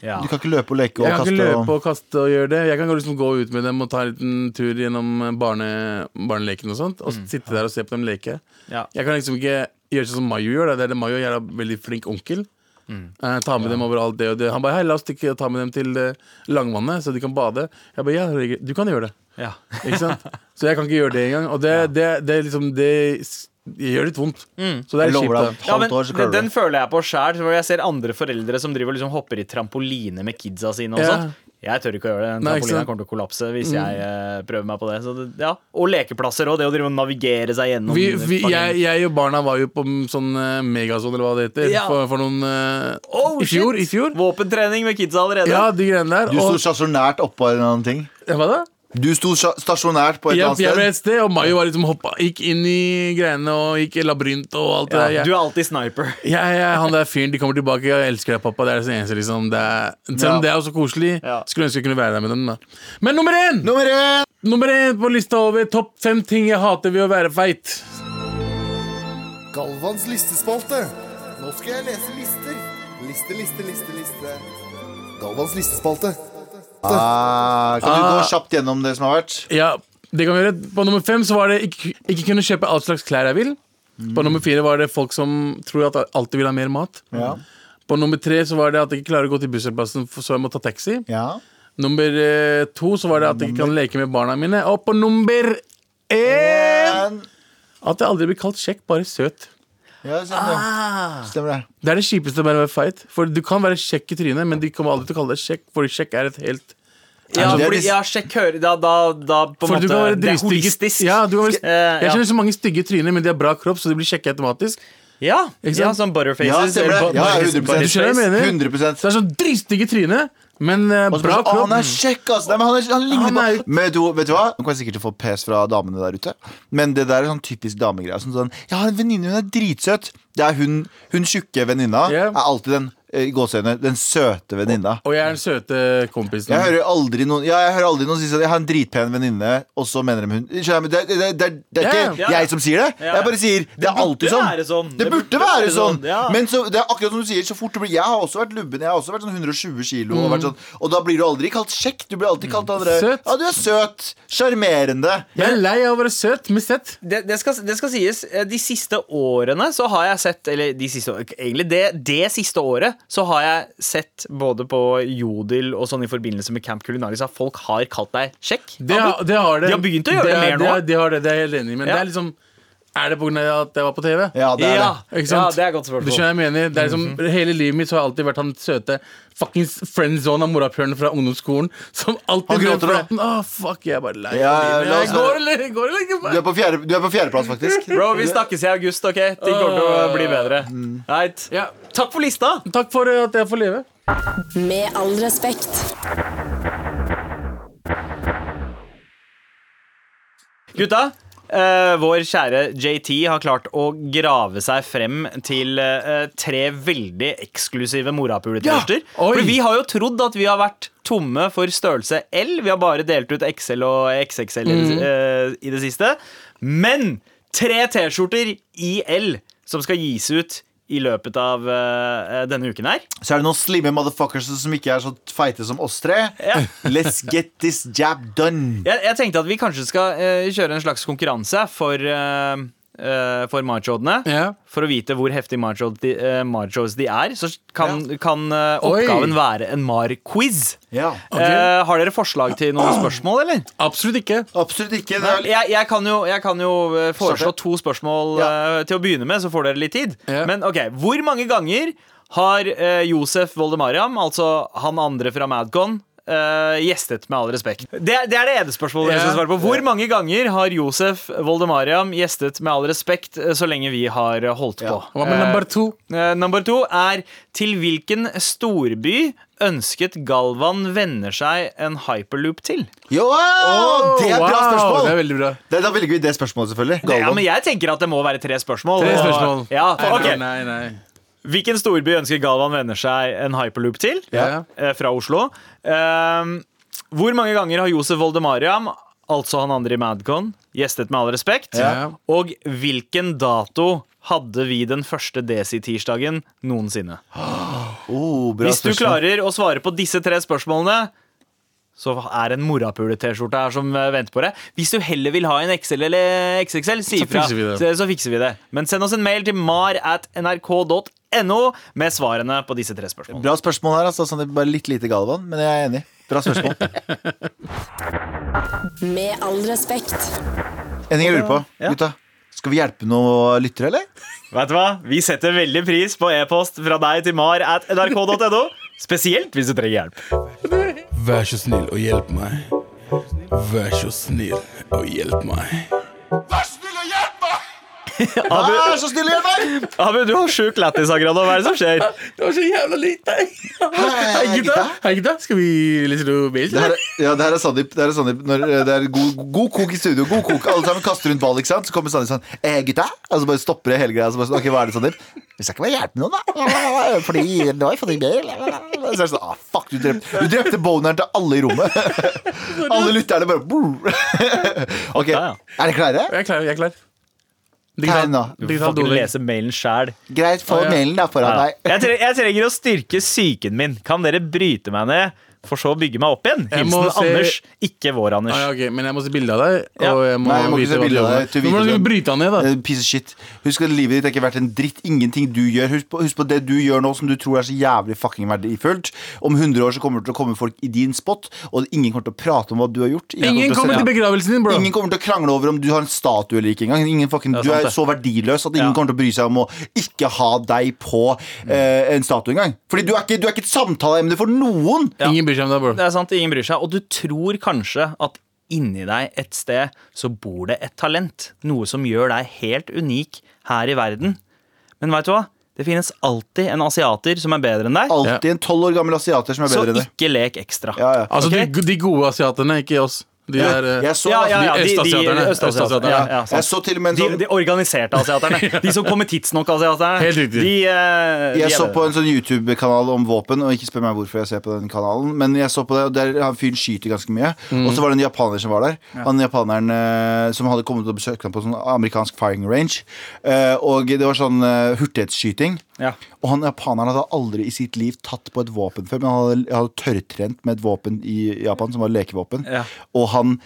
Ja. Du kan ikke løpe og leke og Jeg kan kaste ikke løpe og... og kaste og gjøre det. Jeg kan liksom gå ut med dem og ta en liten tur gjennom barne, barneleken og sånt, og sitte der og se på dem leke. Ja. Jeg kan liksom ikke gjøre sånn som Mayo gjør. Det er det Mayo er en veldig flink onkel. Eh, ta med dem overalt det og det. Han bare hei, la oss stikke og ta med dem til eh, Langvannet, så de kan bade. Jeg bare ja, du kan gjøre det. Ja. Ikke sant? Så jeg kan ikke gjøre det engang. Og det, det, det, liksom, det gjør litt vondt. Så det er kjipt. deg, Ja, men år den, den føler jeg på sjæl. Jeg ser andre foreldre som driver og liksom hopper i trampoline med kidsa sine. Og Ja. sånt Jeg tør ikke å gjøre det. Trampolina kommer til å kollapse hvis jeg eh, prøver meg på det. Så det ja. Og lekeplasser og det å drive og navigere seg gjennom Vi, vi, jeg, jeg og barna var jo på mm, sånn uh, megazone, eller hva det heter, Ja. for, for noen uh, Oh, I fjor. I fjor. Våpentrening med kidsa allerede. Ja, de greiene der. Du sto stasjonært oppå en annen ting hva da? Du sto stasjonært på et Jeg, eller jeg ble annet et sted, og Mayo var liksom hoppa, gikk inn i greiene og gikk i labyrint og alt det Ja, der. Jeg, du er alltid sniper. jeg, jeg, han der fyren, de kommer tilbake, jeg elsker deg, pappa. Det er det eneste, liksom. Det er, selv om Ja. det er også koselig, Ja. skulle ønske jeg kunne være der med dem. da Men nummer én! Nummer én Nummer én på lista over topp fem ting jeg hater ved å være feit. Galvans listespalte. Nå skal jeg lese lister. Liste, liste, liste, liste. Galvans listespalte. Ah, Kan du Ah. gå kjapt gjennom det som har vært? Ja, det kan vi gjøre På nummer fem så var det ikke, ikke kunne kjøpe all slags klær jeg vil. På nummer fire var det folk som tror at jeg alltid vil ha mer mat. Ja, På nummer tre så var det at jeg ikke klarer å gå til bussholdeplassen, så jeg må ta taxi. ja. Nummer eh, to så var det at jeg ikke kan leke med barna mine. Og på nummer én at jeg aldri blir kalt kjekk, bare søt. Ja, stemmer Ah. Stemmer det. Det er det kjipeste med å være feit. For du kan være kjekk i trynet, men de kommer aldri til å kalle deg kjekk, fordi kjekk er et helt Ja, det fordi, ja sjekk hører da, da, da på en måte Det er holistisk. Ja, du kan være, Eh, jeg kjenner så mange stygge tryner, men de har bra kropp, så de blir kjekke automatisk. Ja, ja, sånn butterfaces. Ja, stemmer det. Ja, butter- 100%. Du skjønner hva jeg mener? 100%. det er sånn dritstygge tryne, men eh, Og så bra bare sånn, «Å, kropp. Han er kjekk, ass! Nei, men han, er, han ligner Han er- på Men vet du, vet du hva? Nå kommer sikkert til å få pes fra damene der ute. Men det der er sånn typisk damegreie. Sånn, sånn, jeg har en venninne, hun er dritsøt. Det er hun, hun tjukke venninna. Ja. Er alltid den i gåseøyne, den søte venninna. Og jeg er den søte kompisen. Jeg hører aldri noen Ja, jeg hører aldri noen si sånn Jeg har en dritpen venninne, og så mener de hun Skjønner jeg, men Det, det, det, det er ikke Ja, ja. jeg som sier det. Ja. Jeg bare sier det, er alltid sånn. sånn. Det, burde være sånn. ja. Men så, det er akkurat som du sier, så fort du blir Jeg har også vært lubben. Jeg har også vært sånn 120 kilo. Og, vært sånn, og da blir du aldri kalt kjekk. Du blir alltid kalt andre Søt. Ja, du er søt. Sjarmerende. Jeg er lei av å være søt. Med sett. det, det, skal, det skal sies, eh, de siste årene så har jeg sett Eller de siste, egentlig det, det siste året så har jeg sett både på Jodel og sånn i forbindelse med Camp Culinaris at folk har kalt deg kjekk. Det, har- det har det. De har begynt å gjøre det det mer nå. Det, det, har det, det er jeg helt enig i. Men Ja. det er liksom Er det pga. at jeg var på TV? Ja, det er Ja, det. Ikke sant? ja, det er godt spørsmål. Du skjønner jeg mener? Det er liksom, Hele livet mitt så har jeg alltid vært han søte fuckings friendzone av morapuleren fra ungdomsskolen. Som alltid gråter, dro Å, Åh, fuck, jeg er bare lei Ja, av livet. Jeg går eller går eller ikke? Du er på, fjerde, du er på fjerdeplass, faktisk. Bro, vi snakkes i august, OK? Ting kommer til å bli bedre. Right. Ja. Takk for lista! Takk for at jeg får leve. Med all respekt. Gutta, eh, vår kjære JT har klart å grave seg frem til uh, tre veldig eksklusive morapuletørster. Ja! Oi! For vi har jo trodd at vi har vært tomme for størrelse L. Vi har bare delt ut XL og XXL Mhm. eh, i det siste. Men tre T-skjorter i L som skal gis ut i løpet av uh, denne uken her. Så er det noen slimme motherfuckers som ikke er så feite som oss tre. Ja. Let's get this jab done. Jeg, jeg tenkte at vi kanskje skal uh, kjøre en slags konkurranse for, uh, for machoene, Ja. For å vite hvor heftige machos de, eh, machos de er, så kan, kan eh, oppgaven Oi. være en mar-quiz. Ja. Eh, har dere forslag til noen spørsmål, eller? Absolutt ikke. Absolutt ikke. Det er Jeg, jeg, kan jo, jeg kan jo eh, foreslå to spørsmål Ja. eh, til å begynne med, så får dere litt tid. Ja. Men ok, hvor mange ganger har eh, Josef Voldemariam, altså han andre fra Madcon, eh, gjestet med all respekt? Det, er- det er det ene spørsmålet jeg skal svare på. Hvor mange ganger har Josef Voldemariam gjestet med all respekt eh, så lenge vi har eh, holdt på? Hva med nummer to? Uh, number to er til hvilken storby ønsket Galvan venner seg en hyperloop til? Jo, det er et bra spørsmål! Det er veldig bra. Det, da velger vi det spørsmålet, selvfølgelig. Det, ja, men jeg tenker at det må være tre spørsmål. Tre og- Ja, for, ok. Nei, nei. Hvilken storby ønsker Galvan venner seg en hyperloop til? Ja. Eh, fra Oslo. Ehm, hvor mange ganger har Josef Voldemariam, altså han andre i Madcon, gjestet med all respekt? Ja. Og hvilken dato hadde vi den første Desi-tirsdagen noensinne? Oh, bra Hvis du klarer å svare på disse tre spørsmålene, så er en morapule-T-skjorte her som eh, venter på deg. Hvis du heller vil ha en XL eller XXL, si Så ifra. fikser vi det. Så, så fikser vi det. Men send oss en mail til mar at nrk.no med svarene på disse tre spørsmålene. Bra spørsmål her, altså. Sånn, det er bare litt lite Galvan, men jeg er enig. Bra spørsmål. Med all respekt. En ting jeg lurer på, Ja. gutta. Skal vi hjelpe noen lyttere, eller? Vet du hva? Vi setter veldig pris på e-post fra deg til mar at nrk.no. Spesielt hvis du trenger hjelp. Vær så snill og hjelp meg. Vær så snill og hjelp meg. Abu, Vær så snill, hjelp meg! Abu du har sjuk lættis akkurat nå. Hva er det som skjer? Det var så jævla lite. Hei, gutta. Hei, gutta. Skal vi lese noe mail? Det her, er- ja, det her er Sandeep. Det er Sandeep når eh, det er god, god kok i studio. God kok, Alle sammen kaster rundt ball, ikke sant? Så kommer Sandeep sånn eh, gutta? Og så bare stopper det hele greia. Så bare sånn, ok, hva er det, Sandeep? Vi skal ikke bare hjelpe noen, da. Fordi det var jo for en mail. Så er det sånn, ah, fuck, du drepte, du drepte boneren til alle i rommet. Alle lytterne bare. Ok, er dere klare? Jeg er klar. jeg er klar Tegn nå. Du kan får ikke lese mailen sjæl. Greit, få ah, ja. mailen da foran deg. Jeg, trenger, jeg trenger å styrke psyken min. Kan dere bryte meg ned, for så å bygge meg opp igjen? Hilsen se- Anders, ikke vår Anders. Ah, ja, ok, Men jeg må se bilde av deg, Ja. og jeg må, Nei, jeg må ikke vite se hva du bilde av gjør. deg Nå må du bryte han ned, da. Eh, Piece of shit. Husk at livet ditt er ikke verdt en dritt. Ingenting du gjør. Husk på, husk på det du gjør nå som du tror er så jævlig fucking verdifullt. Om 100 år så kommer det til å komme folk i din spot, og ingen kommer til å prate om hva du har gjort. Ingen ingen kommer til begravelsen din, bro. Ingen kommer til å krangle over om du har en statue eller ikke engang. Ingen fucking, er du er så verdiløs at ingen Ja. kommer til å bry seg om å ikke ha deg på eh, en statue engang. Fordi du er ikke, du er ikke et samtaleemne for noen. Ingen bryr seg om deg, bro. Det er sant, ingen bryr seg. Og du tror kanskje at inni deg et sted så bor det et talent. Noe som gjør deg helt unik her i verden. Men veit du hva? Det finnes alltid en asiater som er bedre enn deg. Alltid en tolv år gammel asiater som er bedre enn deg. Så ikke lek ekstra. Ja, ja. Altså, okay? de, de gode asiatene, ikke oss. De er Ja, ja, ja, De de, de, østasiaterne. Ja, ja, jeg så til og med en De, sånn de organiserte asiaterne. De som kommer tidsnok-asiaterne. Helt riktig. De, eh, de Jeg så på en sånn YouTube-kanal om våpen, og ikke spør meg hvorfor jeg ser på den kanalen, men jeg så på det, og der han fyren skyter ganske mye. Mm. Og så var det en japaner som var der. Han japaneren eh, som hadde kommet og besøkt ham på sånn amerikansk firing range. Eh, og det var sånn hurtighetsskyting. Ja. Og han japaneren hadde aldri i sitt liv tatt på et våpen før, men han hadde, hadde tørrtrent med et våpen i Japan som var lekevåpen. Ja. Og han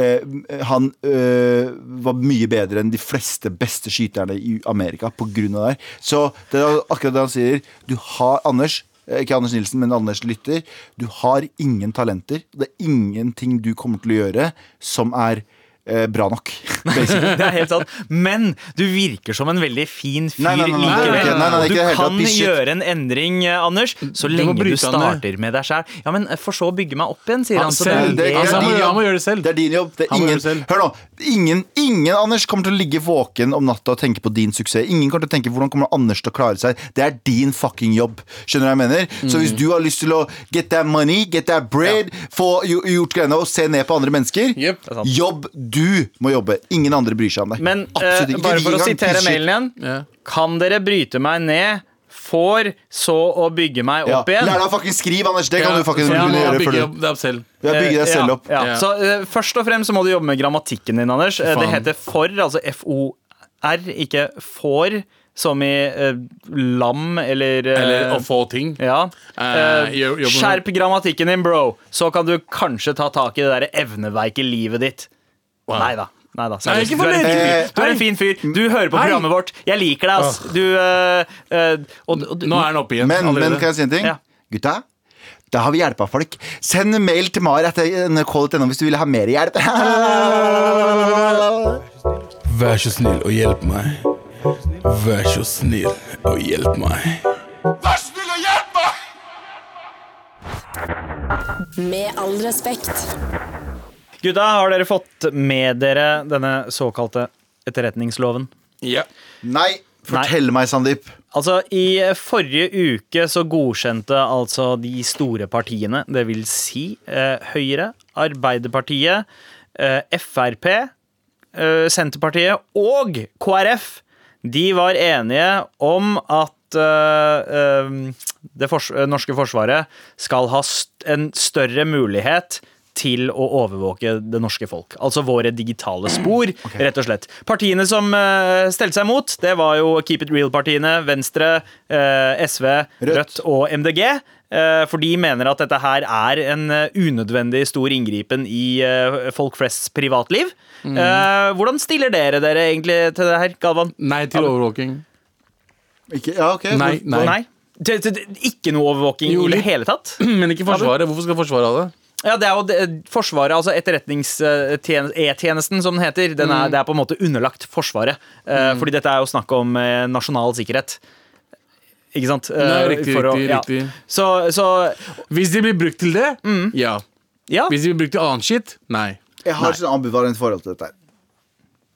eh, han eh, var mye bedre enn de fleste beste skyterne i Amerika av det. her. Så det er akkurat det han sier. Du har Anders. eh, Ikke Anders Nilsen, men Anders Lytter. Du har ingen talenter. Det er ingenting du kommer til å gjøre som er eh, bra nok. Det er helt sant. Men du virker som en veldig fin fyr Nei, nei, nei, nei, likevel. du kan gjøre en endring, eh, Anders, så lenge du han starter med deg sjæl. Ja, men for så å bygge meg opp igjen, sier Han han. Så det- det er må, gjøre det selv. Det er din jobb. Det er ingen, det hør nå. Ingen, ingen Anders kommer til å ligge våken om natta og tenke på din suksess. Ingen kommer til å tenke hvordan kommer Anders til å klare seg. Det er din fucking jobb. Skjønner du hva jeg mener? Så Mm. hvis du har lyst til å get that money, get that bread, få gjort greiene og se ned på andre mennesker, er jobb. Du må jobbe. Ingen andre bryr seg om deg. Men eh, Absolutt ikke. bare for å sitere mailen igjen. Ja. Kan dere bryte meg ned, for så å bygge meg Ja. opp igjen? Lær deg å fucking skrive, Anders. Det kan du fucking ja, du gjøre. bygge opp deg selv. ja, bygge deg selv opp. Ja, ja. Ja. Så uh, Først og fremst så må du jobbe med grammatikken din, Anders. Eh, Det heter for, altså FOR, R, ikke får, som i eh, lam eller eh, Eller å få ting. Ja. Eh, skjerp grammatikken din, bro! Så kan du kanskje ta tak i det der evneveike livet ditt. Wow. Nei da. Nei da. Nei, du, er en fin fyr. du er en fin fyr. Du hører på Hei. programmet vårt. Jeg liker deg, ass. Du, eh, eh, og, og, du- Nå er den oppe igjen. Men, men kan jeg si en ting? Ja. Gutta, da har vi hjelpa folk. Send mail til mar etter nrk.no hvis du vil ha mer hjelp. Vær så snill og hjelp meg. Vær så snill og hjelp meg. Vær så snill og hjelp meg. Med all respekt. Gutta, har dere fått med dere denne såkalte etterretningsloven? Ja. Nei, fortell meg, Sandeep. Altså, I forrige uke så godkjente altså de store partiene, det vil si eh, Høyre, Arbeiderpartiet, eh, Frp, eh, Senterpartiet og KrF, de var enige om at eh, eh, det fors norske forsvaret skal ha st en større mulighet til å overvåke det norske folk. Altså våre digitale spor, rett og slett. Partiene som uh, stelte seg mot, det var jo Keep It Real-partiene. Venstre, uh, SV, Rødt. Rødt. og MDG. Uh, for de mener at dette her er en eh, unødvendig stor inngripen i eh, folk flests privatliv. Eh, hvordan stiller dere dere egentlig til det her, Galvan? Nei til overvåking. Ikke, ja, ok. Nei, nei. Til, ikke noe overvåking Jo, i det hele tatt? Men ikke Forsvaret. Hvorfor skal Forsvaret ha det? Ja, det er jo det, Forsvaret, altså etterretnings-E-tjenesten, som den heter, den er, det er på en måte underlagt Forsvaret. Mm. Fordi dette er jo snakk om eh, nasjonal sikkerhet. Ikke sant? Eh, Nei, riktig, for å- riktig, ja. riktig. Så, så Hvis de blir brukt til det, ja. ja, Hvis de blir brukt til annet shit, nei. Jeg har ikke noe ambivalent forhold til dette.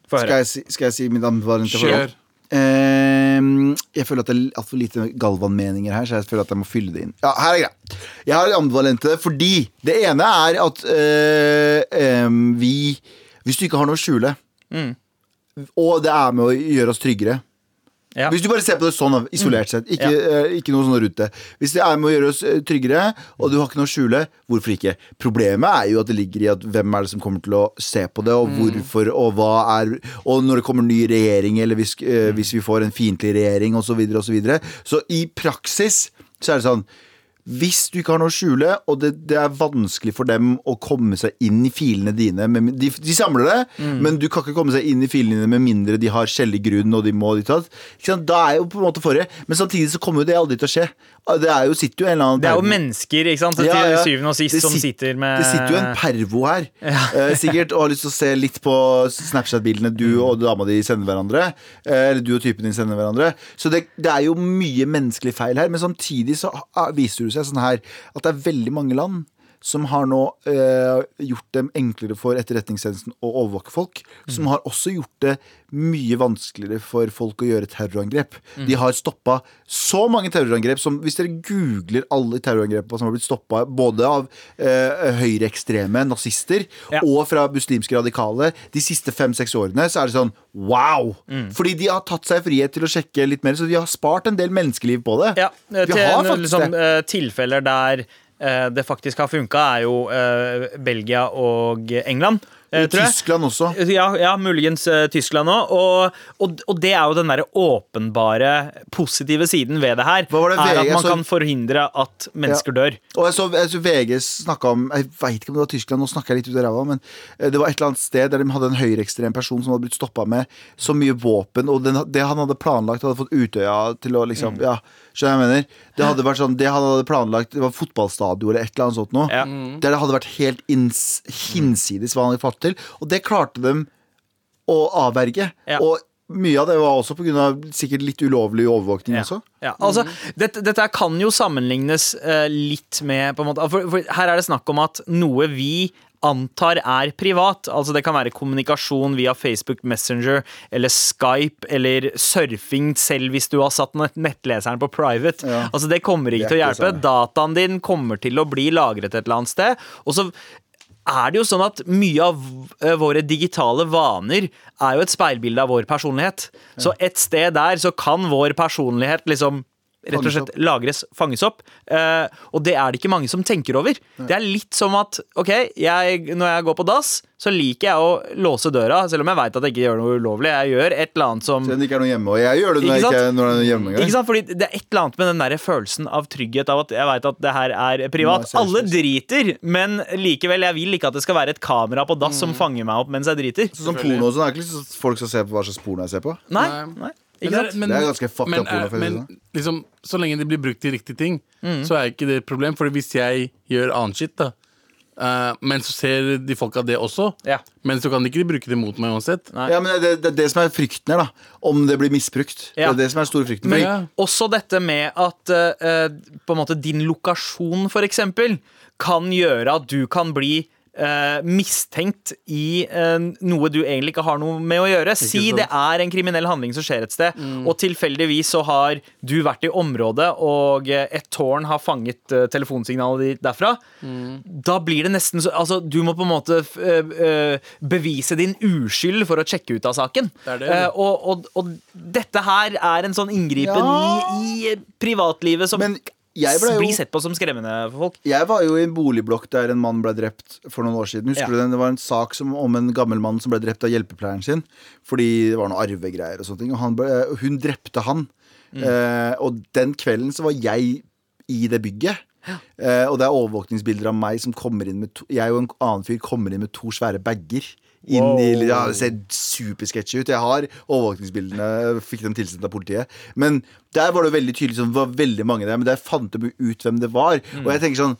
Skal jeg si, skal jeg si mitt ambivalente forhold? Kjør. Ehm, jeg føler at det er altfor lite Galvan-meninger her, så jeg føler at jeg må fylle det inn. Ja, her er greit. Jeg har ambivalente fordi det ene er at øh, øh, vi Hvis du ikke har noe å skjule, og det er med å gjøre oss tryggere Ja. Hvis du bare ser på det sånn, isolert sett, ikke, eh, ikke noe sånn rundt det. Hvis det er med å gjøre oss eh, tryggere, og du har ikke noe å skjule, hvorfor ikke? Problemet er jo at det ligger i at hvem er det som kommer til å se på det, og hvorfor, og hva er Og når det kommer ny regjering, eller hvis, eh, hvis vi får en fiendtlig regjering, osv., osv. Så, videre. så i praksis så er det sånn hvis du ikke har noe å skjule, og det, det er vanskelig for dem å komme seg inn i filene dine med, de, de samler det, men du kan ikke komme seg inn i filene dine med mindre de har skjellig grunn, og de må ditt og. Da er jo på en måte forrige. Men samtidig så kommer jo det aldri til å skje. Det er jo, sitter jo en eller annen Det er jo mennesker ikke sant? til Ja, ja. syvende og sist som sitter med Det sitter jo en pervo her, eh, sikkert, og har lyst til å se litt på Snapchat-bildene du og dama di sender hverandre. Eh, eller du og typen din sender hverandre. Så det, det er jo mye menneskelig feil her. Men samtidig så ah, viser du seg sånn her at det er veldig mange land som har nå eh, gjort dem enklere for etterretningstjenesten å overvåke folk. Som har også gjort det mye vanskeligere for folk å gjøre terrorangrep. De har stoppa så mange terrorangrep som Hvis dere googler alle terrorangrepene som har blitt stoppa, både av eh, høyreekstreme nazister Ja. og fra muslimske radikale de siste fem-seks årene, så er det sånn wow! Fordi de har tatt seg frihet til å sjekke litt mer, så de har spart en del menneskeliv på det. Ja, Vi til liksom, eh, tilfeller der det faktisk har funka, er jo eh, Belgia og England. eh. Tyskland også. Ja, ja muligens eh, Tyskland òg. Og, og, og det er jo den derre åpenbare positive siden ved det her. Det er VG at man kan forhindre at mennesker dør. Og jeg så, jeg så VG snakka om Jeg vet ikke om det var Tyskland, nå snakker jeg litt ut av ræva, men eh, det var et eller annet sted der de hadde en høyreekstrem person som hadde blitt stoppa med så mye våpen, og den, det han hadde planlagt, hadde fått Utøya til å liksom Mm. Ja, skjønner jeg mener? Det hadde vært sånn Det han hadde planlagt, det var fotballstadion eller et eller annet sånt noe. Ja. Der det hadde vært helt inns, hinsides hva han hadde fått til. Og det klarte dem å avverge. Ja. Og mye av det var også pga. sikkert litt ulovlig overvåkning Ja. også. Ja, altså, dette, dette kan jo sammenlignes uh, litt med på en måte, for, for Her er det snakk om at noe vi antar er privat. Altså Det kan være kommunikasjon via Facebook Messenger eller Skype eller surfing selv hvis du har satt nettleseren på private. Ja. Altså Det kommer ikke Det til å hjelpe. Sånn. Dataen din kommer til å bli lagret et eller annet sted. Og så er det jo sånn at mye av våre digitale vaner er jo et speilbilde av vår personlighet. Så et sted der så kan vår personlighet liksom rett og slett lagres, fanges opp. Eh, og det er det ikke mange som tenker over. Det er litt som at ok, jeg, når jeg går på dass, så liker jeg å låse døra, selv om jeg veit at jeg ikke gjør noe ulovlig. Jeg gjør et eller annet som Selv om det ikke er noe hjemme. Og jeg gjør det når, Ikke jeg ikke, når det er hjemme ikke sant? Fordi Det er et eller annet med den der følelsen av trygghet av at jeg veit at det her er privat. Alle driter, men likevel, jeg vil ikke at det skal være et kamera på dass som fanger meg opp mens jeg driter. Sånn som porno og sånn. Er ikke lyst folk skal se på hva slags porno jeg ser på. Nei, Nei. Men ikke sant? men- Det er ganske fucked men, up det Men liksom, så lenge det blir brukt til riktige ting, så er ikke det et problem. For hvis jeg gjør annen shit, da uh, men så ser de folka det også, Ja. men så kan de ikke bruke det mot meg uansett. Nei. Ja, men det, det er det som er frykten her, da. Om det blir misbrukt. Ja. Det er det som er den store frykten. Men, ja. Også dette med at uh, på en måte din lokasjon, for eksempel, kan gjøre at du kan bli eh, mistenkt i uh, noe du egentlig ikke har noe med å gjøre. Si det er en kriminell handling som skjer et sted, Mm. og tilfeldigvis så har du vært i området, og eh, et tårn har fanget uh, telefonsignalet ditt derfra. Mm. Da blir det nesten så Altså, du må på en måte bevise din uskyld for å sjekke ut av saken. Det er det. Og, og, og dette her er en sånn inngripen Ja. i, i privatlivet som Men jo- blir sett på som skremmende for folk. Jeg var jo i en boligblokk der en mann ble drept for noen år siden. Husker Ja. du den? Det var en sak som, om en gammel mann som ble drept av hjelpepleieren sin. Fordi det var noen arvegreier og sånne ting. Og han ble, hun drepte han. Mm. Eh, og den kvelden så var jeg i det bygget. Eh, og det er overvåkningsbilder av meg som kommer inn med to, Jeg og en annen fyr kommer inn med to svære bager. Inn i, ja, det ser supersketsjy ut. Jeg har overvåkningsbildene, fikk dem tilsendt av politiet. Men der var det veldig tydelig sånn, det var veldig mange der, men der fant de ut hvem det var. Og jeg tenker sånn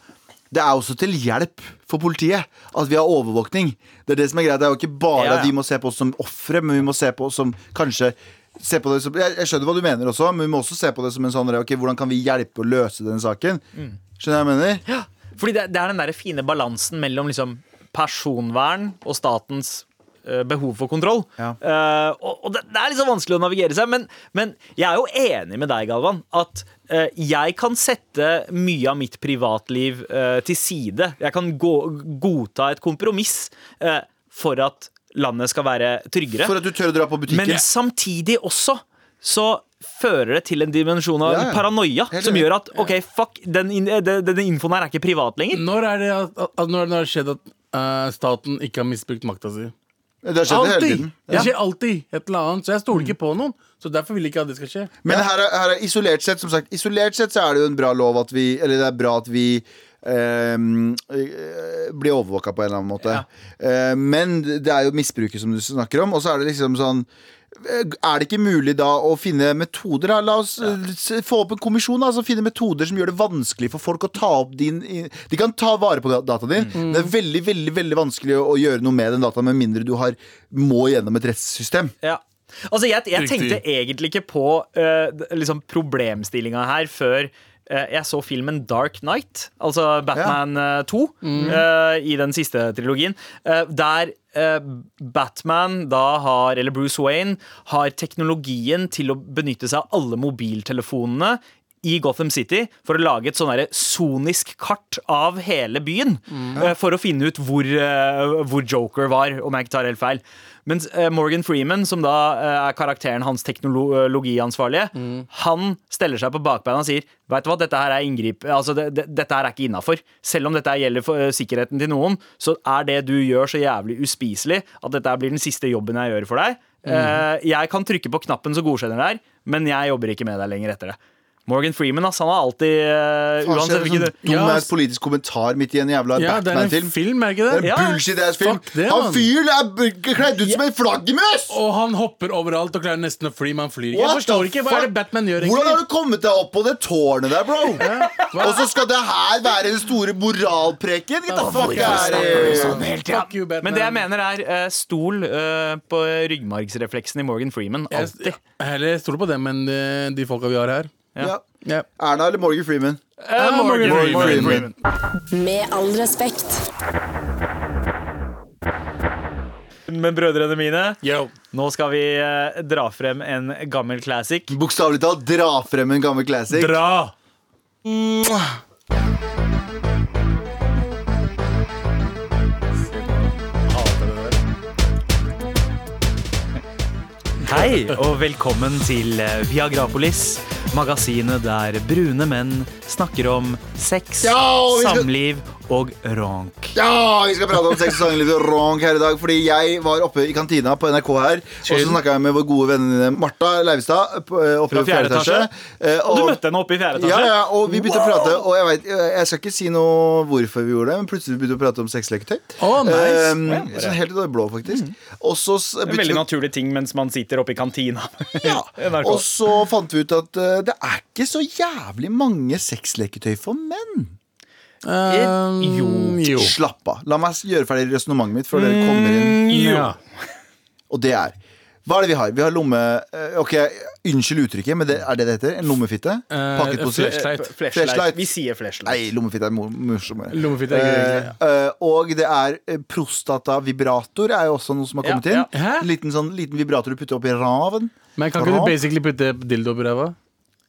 det er også til hjelp for politiet at vi har overvåkning. Det er det som er greit. Det er jo ikke bare Ja, ja. at vi må se på oss som ofre, men vi må se på oss som kanskje se på det som, jeg, jeg skjønner hva du mener også, men vi må også se på det som en sånn Ok, hvordan kan vi hjelpe å løse denne saken? Mm. Skjønner du hva jeg mener? Ja. Fordi det, det er den der fine balansen mellom liksom personvern og statens eh, behov for kontroll. Ja. Uh, og og det, det er litt så vanskelig å navigere seg, men, men jeg er jo enig med deg, Galvan, at uh, jeg kan sette mye av mitt privatliv uh, til side. Jeg kan gå, godta et kompromiss eh, for at landet skal være tryggere. For at du tør å dra på butikken. Men samtidig også så fører det til en dimensjon av Ja, ja. paranoia som gjør at OK, fuck, den, den, den, infoen her er ikke privat lenger. Når er det at, at, når det har skjedd at eh, staten ikke har misbrukt makta si? det har skjedd det hele Alltid! tiden. Det skjer alltid et eller annet. Så jeg stoler ikke på noen. Så derfor vil jeg ikke at det skal skje. Men her, er, her er isolert sett, som sagt Isolert sett så er det jo en bra lov at vi Eller det er bra at vi ehm, eh, blir overvåka på en eller annen måte. Eh, men det er jo misbruket som du snakker om. Og så er det liksom sånn er det ikke mulig da å finne metoder? La oss ja. få opp en kommisjon Altså finne metoder som gjør det vanskelig for folk å ta opp din De kan ta vare på dataen din. Mm. Det er veldig veldig, veldig vanskelig å gjøre noe med den dataen med mindre du har, må gjennom et rettssystem. Ja. Altså, jeg, jeg tenkte egentlig ikke på uh, liksom problemstillinga her før eh, jeg så filmen Dark Knight, altså Batman ja. 2, eh, i den siste trilogien, eh, der eh, Batman da har, eller Bruce Wayne, har teknologien til å benytte seg av alle mobiltelefonene i Gotham City for å lage et sånn sonisk kart av hele byen. Mm. For å finne ut hvor, eh, hvor Joker var, om jeg ikke tar helt feil. Mens eh, Morgan Freeman, som da eh, er karakteren hans teknologiansvarlige, han steller seg på bakbeina og sier Vet du hva, dette her er inngrip Altså, det, det, dette her er ikke innafor. Selv om dette gjelder for, uh, sikkerheten til noen, så er det du gjør, så jævlig uspiselig at dette blir den siste jobben jeg gjør for deg. Eh, jeg kan trykke på knappen som godkjenner deg, men jeg jobber ikke med deg lenger etter det. Morgan Freeman ass, han har alltid uh, Faen, Uansett det sånn Ja, dum ass. politisk kommentar midt i en jævla Ja, det er en Batman-film. film, er det ikke Det det? er en bullshit-ass-film. Fuck det, Han fyren er kledd ut som en flaggermus! Og han hopper overalt og klarer nesten å fly, men han flyr ikke. Jeg forstår ikke, Hva er det? Batman gjør, Egentlig? Hvordan har du kommet deg opp på det tårnet der, bro? Og så skal det her være den store moralpreken? Get the fuck sånn. Fuck you, Batman. Men det jeg mener er uh, stol uh, på ryggmargsrefleksen i Morgan Freeman. Jeg, Alltid. jeg heller stoler på dem enn de, de folka vi har her. Ja. Ja. Erna eller Morgan Freeman? Eh, Morgan Morgan Freeman. Freeman. Med all respekt. Men brødrene mine, Yo. nå skal vi eh, dra frem en gammel classic. Bokstavelig talt dra frem en gammel classic. Dra! Hei, og velkommen til eh, Viagrapolis. Magasinet der brune menn snakker om sex, Ja, samliv og ronk. Ja, vi skal prate om sex og sangliv og ronk her i dag. Fordi jeg var oppe i kantina på NRK her, og så snakka jeg med vår gode venninne Martha Leivestad eh, oppe Fra i fjerde etasje. Og, Og du møtte henne oppe i fjerde Ja, etasje? ja, og vi begynte å prate Og jeg, vet, jeg skal ikke si noe hvorfor vi gjorde det, men plutselig begynte vi å prate om sexleketøy. Å, nice. Um, sånn helt ut av det blå, faktisk. Mm. Også, En veldig naturlig ting mens man sitter oppe i kantina. ja. Og så fant vi ut at uh, det er ikke så jævlig mange sexleketøy for menn. Um, jo. jo. Slapp av. La meg gjøre ferdig resonnementet mitt før dere kommer inn. Ja. Og det er Hva er det vi har? Vi har lomme... eh, Ok, Unnskyld uttrykket, men det er det det heter? En lommefitte? Eh, Pakket på flash- Flashlight. Flashlight. Flashlight. Vi sier flashlight. Nei, lommefitte er mo- morsommere. Lommefitte er gøy. ja. uh, og det er prostatavibrator er jo også noe som har kommet ja. inn. En liten, sånn, liten vibrator du putter opp i raven. Men kan ikke du basically putte dildo i ræva?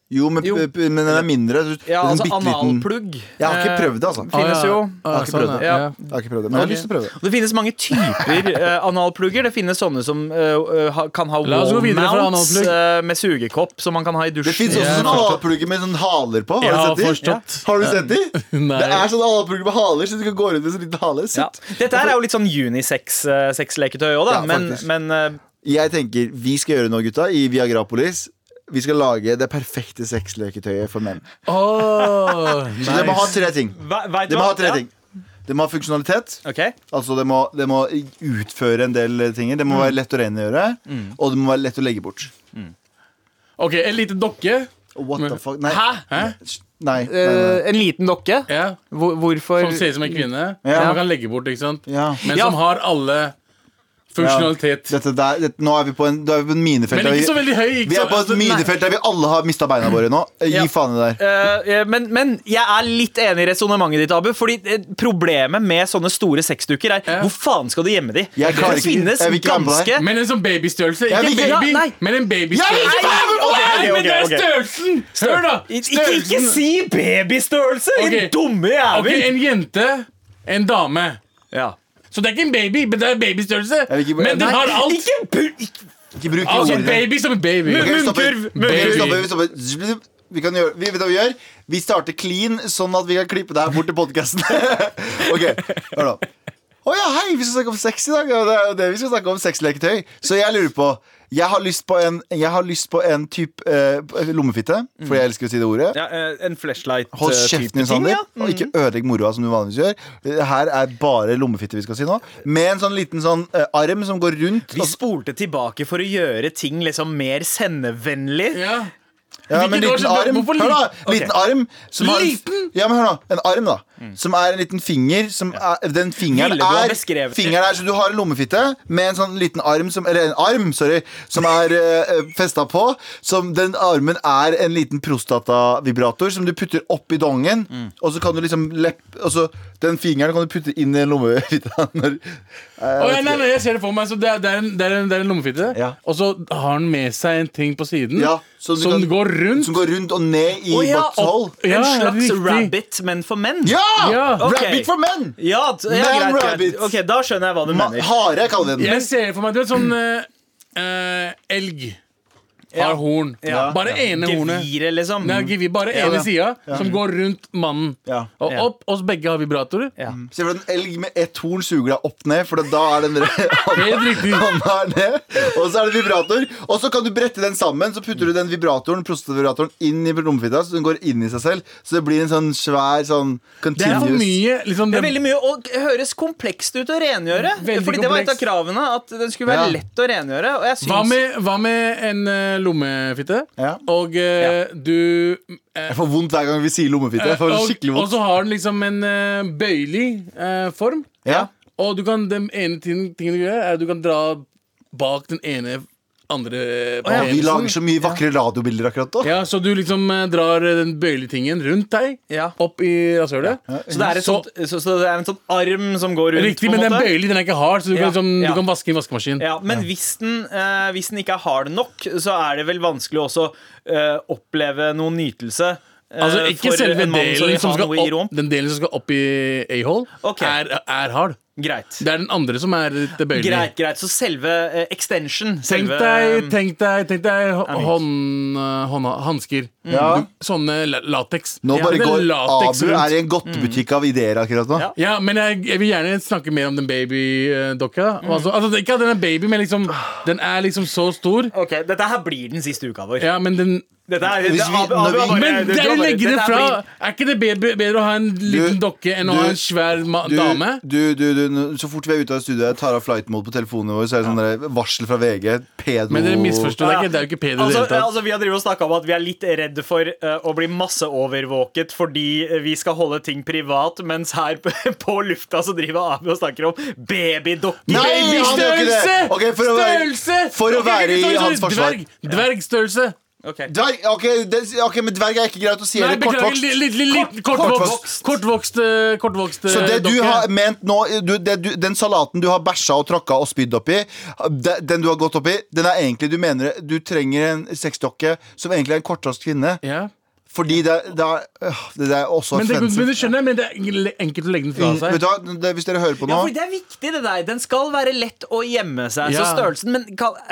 Jo, men, Jo. men den er mindre. Ja, altså analplugg. Jeg har ikke Eh, prøvd det, altså. Finnes jo. Jeg har ikke prøvd det. ja. Jeg har ikke prøvd det, men jeg har lyst til å prøve det. Det finnes mange typer eh, analplugger. Det finnes sånne som eh, kan ha wall mounts eh, med sugekopp som man kan ha i dusjen. Det finnes også sånne analplugger med sånn haler på. Har du sett de? Har du sett de? Det er sånne analplugger med haler, så du kan gå rundt med sånn liten hale. Ja. Dette her er jo litt sånn unisex-leketøy òg, da. Ja, men, men eh, Jeg tenker vi skal gjøre noe, gutta, i Viagrapolis. Vi skal lage det perfekte sexleketøyet for menn. Åh, Så det må ha tre ting. hva- Det må ha tre Ja. ting. Det må ha funksjonalitet. Okay. Altså det må, det må utføre en del ting. Det må Mm. være lett å rengjøre, og det må være lett å legge bort. Ok, en liten dokke. What the fuck? Nei. Hæ? Hæ? Nei, nei, nei. Eh, en liten dokke? Ja. Hvorfor Som ser ut som en kvinne. Ja. Som man kan legge bort, ikke sant? Ja. Men Ja. som har alle funksjonalitet. Dette der, dette, nå er vi på en, er vi på en minefelt. Men ikke så veldig høy. Ikke vi er på et altså, minefelt der vi alle har mista beina våre nå. Gi Ja. faen i det der. Uh, eh, men, men jeg er litt enig i resonnementet ditt, Abu. Fordi eh, Problemet med sånne store sexdukker er Ja. hvor faen skal du gjemme de? Jeg det ikke- finnes jeg ganske Men en sånn babystørrelse. Ikke baby, Ja, nei. men en babystørrelse. ikke okay, okay, okay! Nei, men det er størrelsen! Hør, da! Ikke, ikke si babystørrelse! Din dumme jævel! En jente, en dame. Ja. Så det er ikke en baby, men det er babystørrelse. Men den har alt. Ikke bu... Ikke. Ikke bruk Altså baby som en baby. Ok, vi stopper. Munnkurv, Ok, vi stopper, vi stopper. Vi kan gjøre, vi vet hva vi gjør Vi starter clean, sånn at vi kan klippe det her bort til podkasten. ok, hør nå. Å ja, hei, vi skal snakke om sex i dag. og Det er jo det vi skal snakke om sexleketøy. Så jeg lurer på Jeg har lyst på en, jeg har lyst på en type eh, lommefitte, for jeg elsker å si det ordet. Ja, eh, en flashlight Hold kjeften din, Sander, og ikke ødelegg moroa som du vanligvis gjør. Her er bare lommefitte vi skal si nå. Med en sånn liten sånn eh, arm som går rundt. Vi spolte tilbake for å gjøre ting liksom mer sendevennlig. Ja. Ja, men Hvilket år liten arm hvorfor Hør da, liten? liten arm som har, Liten? Ja, men hør nå, en arm da Som er en liten finger som er, Den fingeren Ville du ha er beskrevet- Fingeren er så du har en lommefitte Med en sånn liten arm som, Eller en arm, sorry Som er uh, festet på Som den armen er en liten prostatavibrator Som du putter opp i dongen Og så kan du liksom lepp, Og så den fingeren kan du putte inn i en lommefitte Når Eh, jeg ja, nei, nei, jeg ser det for meg. Så det, er, det, er en, det, er en, det er en lommefitte, Ja. og så har han med seg en ting på siden Ja, så du som kan- går rundt. Som går rundt og ned i oh, ja, butthole opp- Ja, en slags riktig. rabbit, men for menn. Ja! Ja. Ok. Rabbit for menn Ja, t- ja Man greit, greit. rabbit. Ok, Da skjønner jeg hva du Ma mener. Hare kaller vi den Jeg ser for meg du vet, sånn eh, eh, elg har Ja. horn. Ja. Bare ene hornet. Geviret, liksom. Nei, gevir, bare Ja, ene ja. sida, som går rundt mannen. Ja. Og opp, oss begge har vibratorer. Ja. Se for deg en elg med ett horn suger deg opp ned, for da er den hånda ned. Og så er det vibrator. Og så kan du brette den sammen, så putter du den vibratoren prostatavibratoren inn i lommefitta, så den går inn i seg selv. Så det blir en sånn svær sånn Det er continuous mye. Liksom, Det er veldig mye og høres komplekst ut å rengjøre. Veldig Fordi det var et av kravene. At den skulle være Ja. lett å rengjøre. Og jeg syns hva, med, hva med en eh, lommefitte? Ja. Og eh, du eh, Jeg får vondt hver gang vi sier lommefitte. Jeg får og, skikkelig og vondt. så har den liksom en eh, bøyelig eh, form. Ja. Og du kan, den ene tingen, tingen du gjør, er at du kan dra bak den ene andre på Og vi lager så mye vakre radiobilder akkurat nå. Ja, Så du liksom eh, drar eh, den bøyelige tingen rundt deg, Ja. opp i rasshølet. Så det, Så- sånt, så, så det er en sånn arm som går rundt? Riktig, men den bøyelige bøyelig, den er ikke hard, så du, Ja, kan, liksom, ja. du kan vaske i en vaskemaskin. Ja, Men hvis, den, eh, hvis den ikke er hard nok, så er det vel vanskelig også eh, oppleve noen nytelse. eh, Altså Ikke selve delen som skal opp, den delen som skal opp i a-hole, okay. er, er hard. Greit. Det er den andre som er litt bøyelig. Greit, greit. Så selve uh, extension Tenk selve, deg, tenk deg, tenk deg hå- hånd, hansker. Mm. Ja. Sånne la- lateks. Nå bare går lateks Abu er i en godtebutikk av ideer akkurat nå. Ja. Ja, men jeg, jeg vil gjerne snakke mer om den babydokka. Altså, altså, ikke at den er baby, men liksom Den er liksom så stor. Ok, Dette her blir den siste uka vår. Ja, men den Dette er, Abu- Abu Men det er har å bare- legge det fra! Er ikke det bedre, bedre å ha en liten dokke enn å ha en svær ma Du, dame? du, du, du, så fort vi er ute av studioet, tar av flight mode på telefonen vår, så er det sånn der varsel fra VG. Pedo Men dere misforstår. Det er ikke, det er jo ikke pedo i det Altså, hele tatt. altså, vi har snakket om at vi er litt redde for uh, å bli masseovervåket fordi vi skal holde ting privat, mens her på, på lufta så driver Abi og snakker om babydokker. Nei, han gjør ikke det! Babystørrelse! Ok, for å være- Størrelse! for å Ok, ok, være i sorry, hans forsvar. Dverg, dvergstørrelse. Ok. Dverg, ok, det, ok, men dverg er ikke greit å si. Nei, beklager. kortvokst. Litt kortvokst. Kortvokst, eh, kortvokst eh, Så det du dokker. har ment nå du, det du, Den salaten du har bæsja og tråkka og spydd oppi, den du har gått oppi, den er egentlig Du mener du trenger en sexdokke som egentlig er en kortvokst kvinne. ja. Fordi det, det, er, øh, det er også men, det, men du skjønner, men det er enkelt å legge den fra Mm, Vet seg. du hva, det, Hvis dere hører på nå Ja, for Det er viktig, det der. Den skal være lett å gjemme seg. Så Ja. størrelsen Men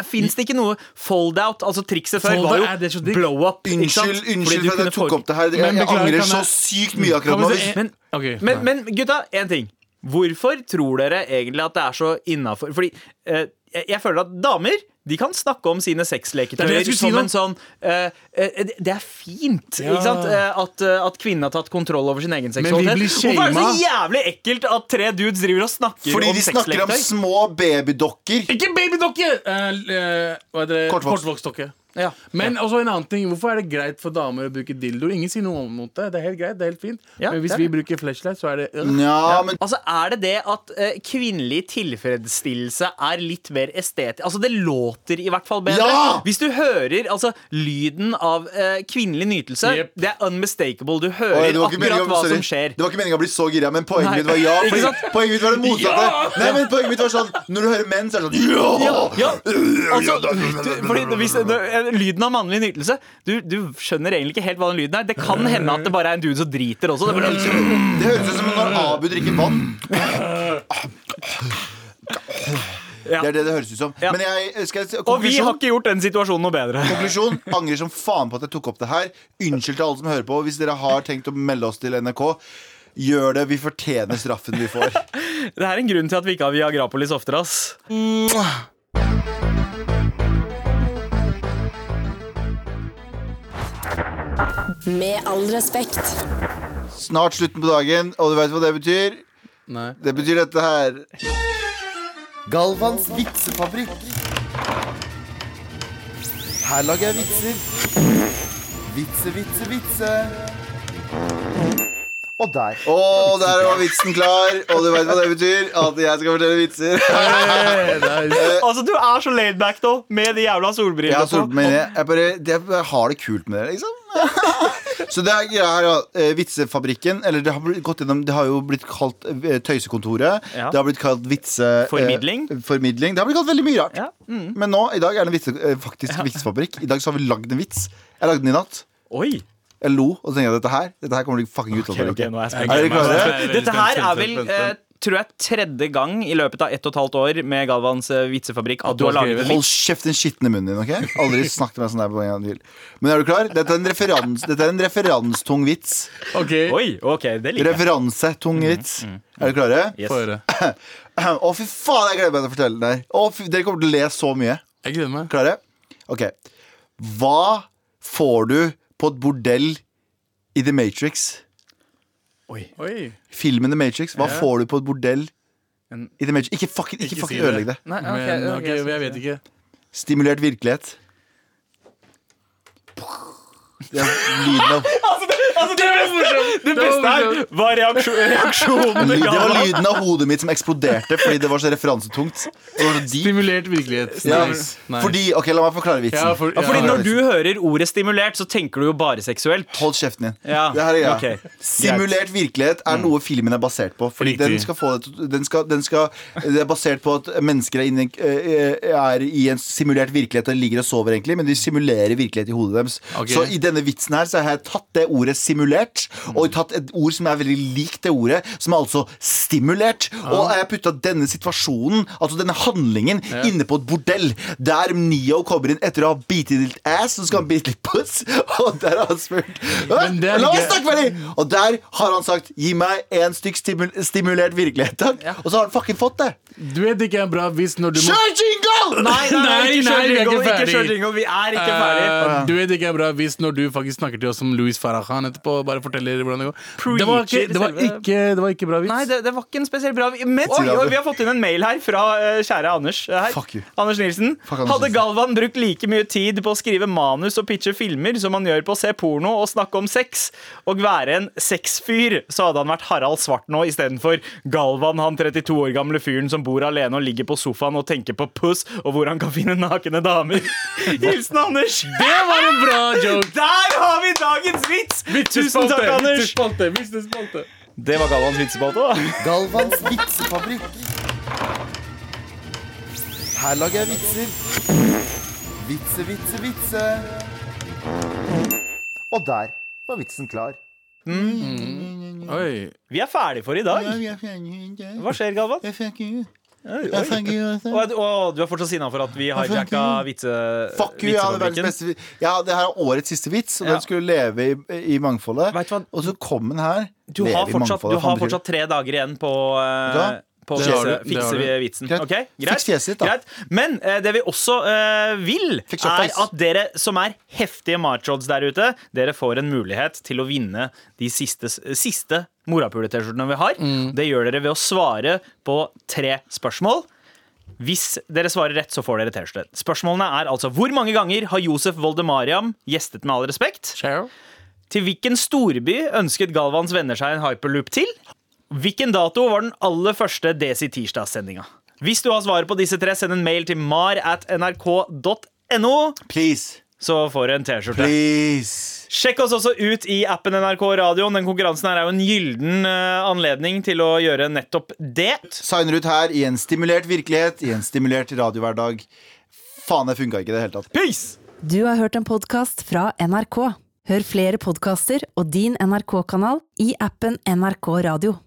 fins det ikke noe fold-out? Altså Trikset før Fold-out, var er det så jo digg? ikke sant? Unnskyld, Fordi unnskyld du for at kunne jeg tok få- opp det her. Jeg, Men jeg beklager, angrer kan så jeg- sykt mye akkurat Kan nå. Hvis- Men, Ok, men, nei. men gutta, én ting. Hvorfor tror dere egentlig at det er så innafor Fordi eh, jeg, jeg føler at damer de kan snakke om sine Det er sexleketøyer si som en sånn uh, Det er fint, Ja. ikke sant? Eh, at, at kvinnen har tatt kontroll over sin egen seksualitet. Hvorfor er det så jævlig ekkelt at tre dudes driver og snakker Fordi om de snakker om små babydokker. Ikke babydokke! Uh, eh, hva heter det? Kortvokst. Kortvokstdokke. Ja. Men også en annen ting, hvorfor er det greit for damer å bruke dildo? Ingen sier noe mot det. Det er helt greit, det er helt fint. Ja, Men hvis er vi bruker flashlight, så er det øh. Ja, men Altså, Er det det at uh, kvinnelig tilfredsstillelse er litt mer estetisk? Altså, Det låter i hvert fall bedre. Ja! Hvis du hører altså, lyden av uh, kvinnelig nytelse, Yep. det er unmistakable. Du hører Oi, akkurat om, hva sorry. som skjer. Det var ikke meningen å bli så gira, men poenget mitt var ja. Poenget mitt var det motsatte. Nei, men poenget mitt var sånn Når du hører menn, så er det sånn ja! Ja, altså, fordi hvis, eh, Lyden av mannlig nytelse du, du skjønner egentlig ikke helt hva den lyden er. Det kan hende at det bare er en dude som driter også. Det høres ut som når Abu drikker vann. Ja. Det er det det høres ut som. Ja. Men jeg skal jeg, og vi har ikke gjort den situasjonen noe bedre. konklusjon angrer som faen på at jeg tok opp det her. Unnskyld til alle som hører på. Hvis dere har tenkt å melde oss til NRK, gjør det. Vi fortjener straffen vi får. Det er en grunn til at vi ikke har Viagrapolis oftere. ass Med all respekt. Snart slutten på dagen, og du veit hva det betyr? Nei. Det betyr dette her. Galvans vitsefabrikk. Her lager jeg vitser. Vitse, vitse, vitse. Og der. Og der var vitsen klar, og du veit hva det betyr? At jeg skal fortelle vitser. Altså, Du er så laidback nå, med de jævla Jeg har solbrillene jeg. Jeg bare, jeg har det kult med det, liksom. Så det er greia her, ja. Eh, Vitsefabrikken, eller det har, gjennom, det har jo blitt kalt eh, Tøysekontoret. Ja. Det har blitt kalt vitse... eh, Formidling. formidling. Det har blitt kalt veldig mye rart. Ja, mm. Men nå, i dag er det vitse, eh, faktisk vitsefabrikk. I dag så har vi lagd en vits. Jeg lagde den i natt. Oi. Jeg lo, og tenkte jeg dette her Dette her kommer til fucking ut. Ok, okay, er veldig Dette her er vel, eh, tror jeg, tredje gang i løpet av ett og et halvt år med Galvans eh, vitsefabrikk at du du har laget en Hold vits. kjeft, den skitne munnen din. ok? Aldri snakk til meg sånn der på en gang til. Men er du klar? Dette er en, referans, dette er en referanstung vits. OK, Oi, ok, det liker jeg. Referansetung vits. Er dere klare? Yes. få høre. Å, fy faen, jeg gleder meg til å fortelle den her. Å, fy, dere kommer til å le så mye. Jeg gleder meg. Klare? Ok. Hva får du på et bordell i The Matrix? Oi. Filmen The Matrix. Hva Ja. får du på et bordell En- i The Matrix? Ikke fucking, ikke Ikke fucking si det. ødelegg det. Nei, okay, Men okay, okay, jeg vet ikke. Stimulert virkelighet. Det er lyden av Altså, det, beste, det beste her var reaksjon, reaksjonen. Det var lyden av hodet mitt som eksploderte fordi det var så referansetungt. Var så. Stimulert virkelighet. Ja, Nice. Fordi, ok, La meg forklare vitsen. Ja, for- Ja, fordi når du hører ordet stimulert, så tenker du jo bare seksuelt. Hold kjeften din. Ja, Det her er greia. ok. Simulert virkelighet er noe filmen er basert på. Fordi den skal få det, den skal, den skal, Det er basert på at mennesker er, inne, eh, er i en simulert virkelighet og ligger og sover, egentlig men de simulerer virkelighet i hodet deres. Okay. Så i denne vitsen her Så har jeg tatt det ordet simulert, og tatt et ord som er veldig likt det ordet, som er altså stimulert. Og jeg putta denne situasjonen, altså denne handlingen, inne på et bordell, der Neo kommer inn etter å ha bitet litt ass, så skal han bite litt puss, og der har han spurt La oss snakke ferdig! Og der har han sagt 'gi meg en stykk stimul stimulert virkelighet', takk. Og så har han fucking fått det. Du vet ikke er bra hvis når du må Kjør jingle! Nei, nei, nei, Nei, ikke kjør jingle, ikke kjør jingle. Vi er ikke ferdig. Eh, Du vet ikke er bra hvis når du faktisk snakker til oss som Louis Farrakhan etterpå. Bare forteller hvordan det går. Det var ikke, det var ikke, det var ikke bra vits. Nei, det, det var ikke en spesielt bra Men Oi, oi, vi har fått inn en mail her fra uh, kjære Anders. eh, Her. Anders Nilsen. Anders Hadde Galvan brukt like mye tid på å skrive manus og pitche filmer som han gjør på å se porno og snakke om sex, og være en sexfyr, så hadde han vært Harald Svart nå istedenfor Galvan, han 32 år gamle fyren som bor alene og ligger på sofaen og tenker på puss og hvor han kan finne nakne damer. Hilsen Anders. Det var en bra joke! Der har vi dagens vits! Tusen takk, Anders. Vitsespalte. Det var Galvans vitsespalte. da. Galvans vitsefabrikk. Her lager jeg vitser. Vitse, vitse, vitse. Og der var vitsen klar. Oi. Vi er ferdige for i dag. Hva skjer, Galvan? Og, og du er fortsatt sinna for at vi hijacka vitse... Fuck you, jeg hadde verdens vitsefabrikken? beste vits. Ja, det her er årets siste vits, og Ja. den skulle leve i, i mangfoldet. Og så kom den her. Du har fortsatt, du har fortsatt tre dager igjen på, eh, på Det du, det har vitsen. Greit. Okay? greit. Fiks fjeset ditt, da. Greit. Men eh, det vi også eh, vil, er at dere som er heftige marchods der ute, dere får en mulighet til å vinne de siste, siste morapule-T-skjortene vi har. Mm. Det gjør dere ved å svare på tre spørsmål. Hvis dere svarer rett, så får dere T-skjorte. Spørsmålene er altså hvor mange ganger har Josef Voldemariam gjestet Med all respekt? Til hvilken storby ønsket Galvans venner seg en hyperloop til? Hvilken dato var den aller første Desi Tirsdagssendinga? Hvis du har svaret på disse tre, send en mail til mar at nrk.no, Please. så får du en T-skjorte. Please. Sjekk oss også ut i appen NRK Radio. Den konkurransen her er jo en gylden eh, anledning til å gjøre nettopp det. Signer ut her i en stimulert virkelighet, i en stimulert radiohverdag. Faen, det funka ikke i det hele tatt. Peace! Du har hørt en podkast fra NRK. Hør flere podkaster og din NRK-kanal i appen NRK Radio.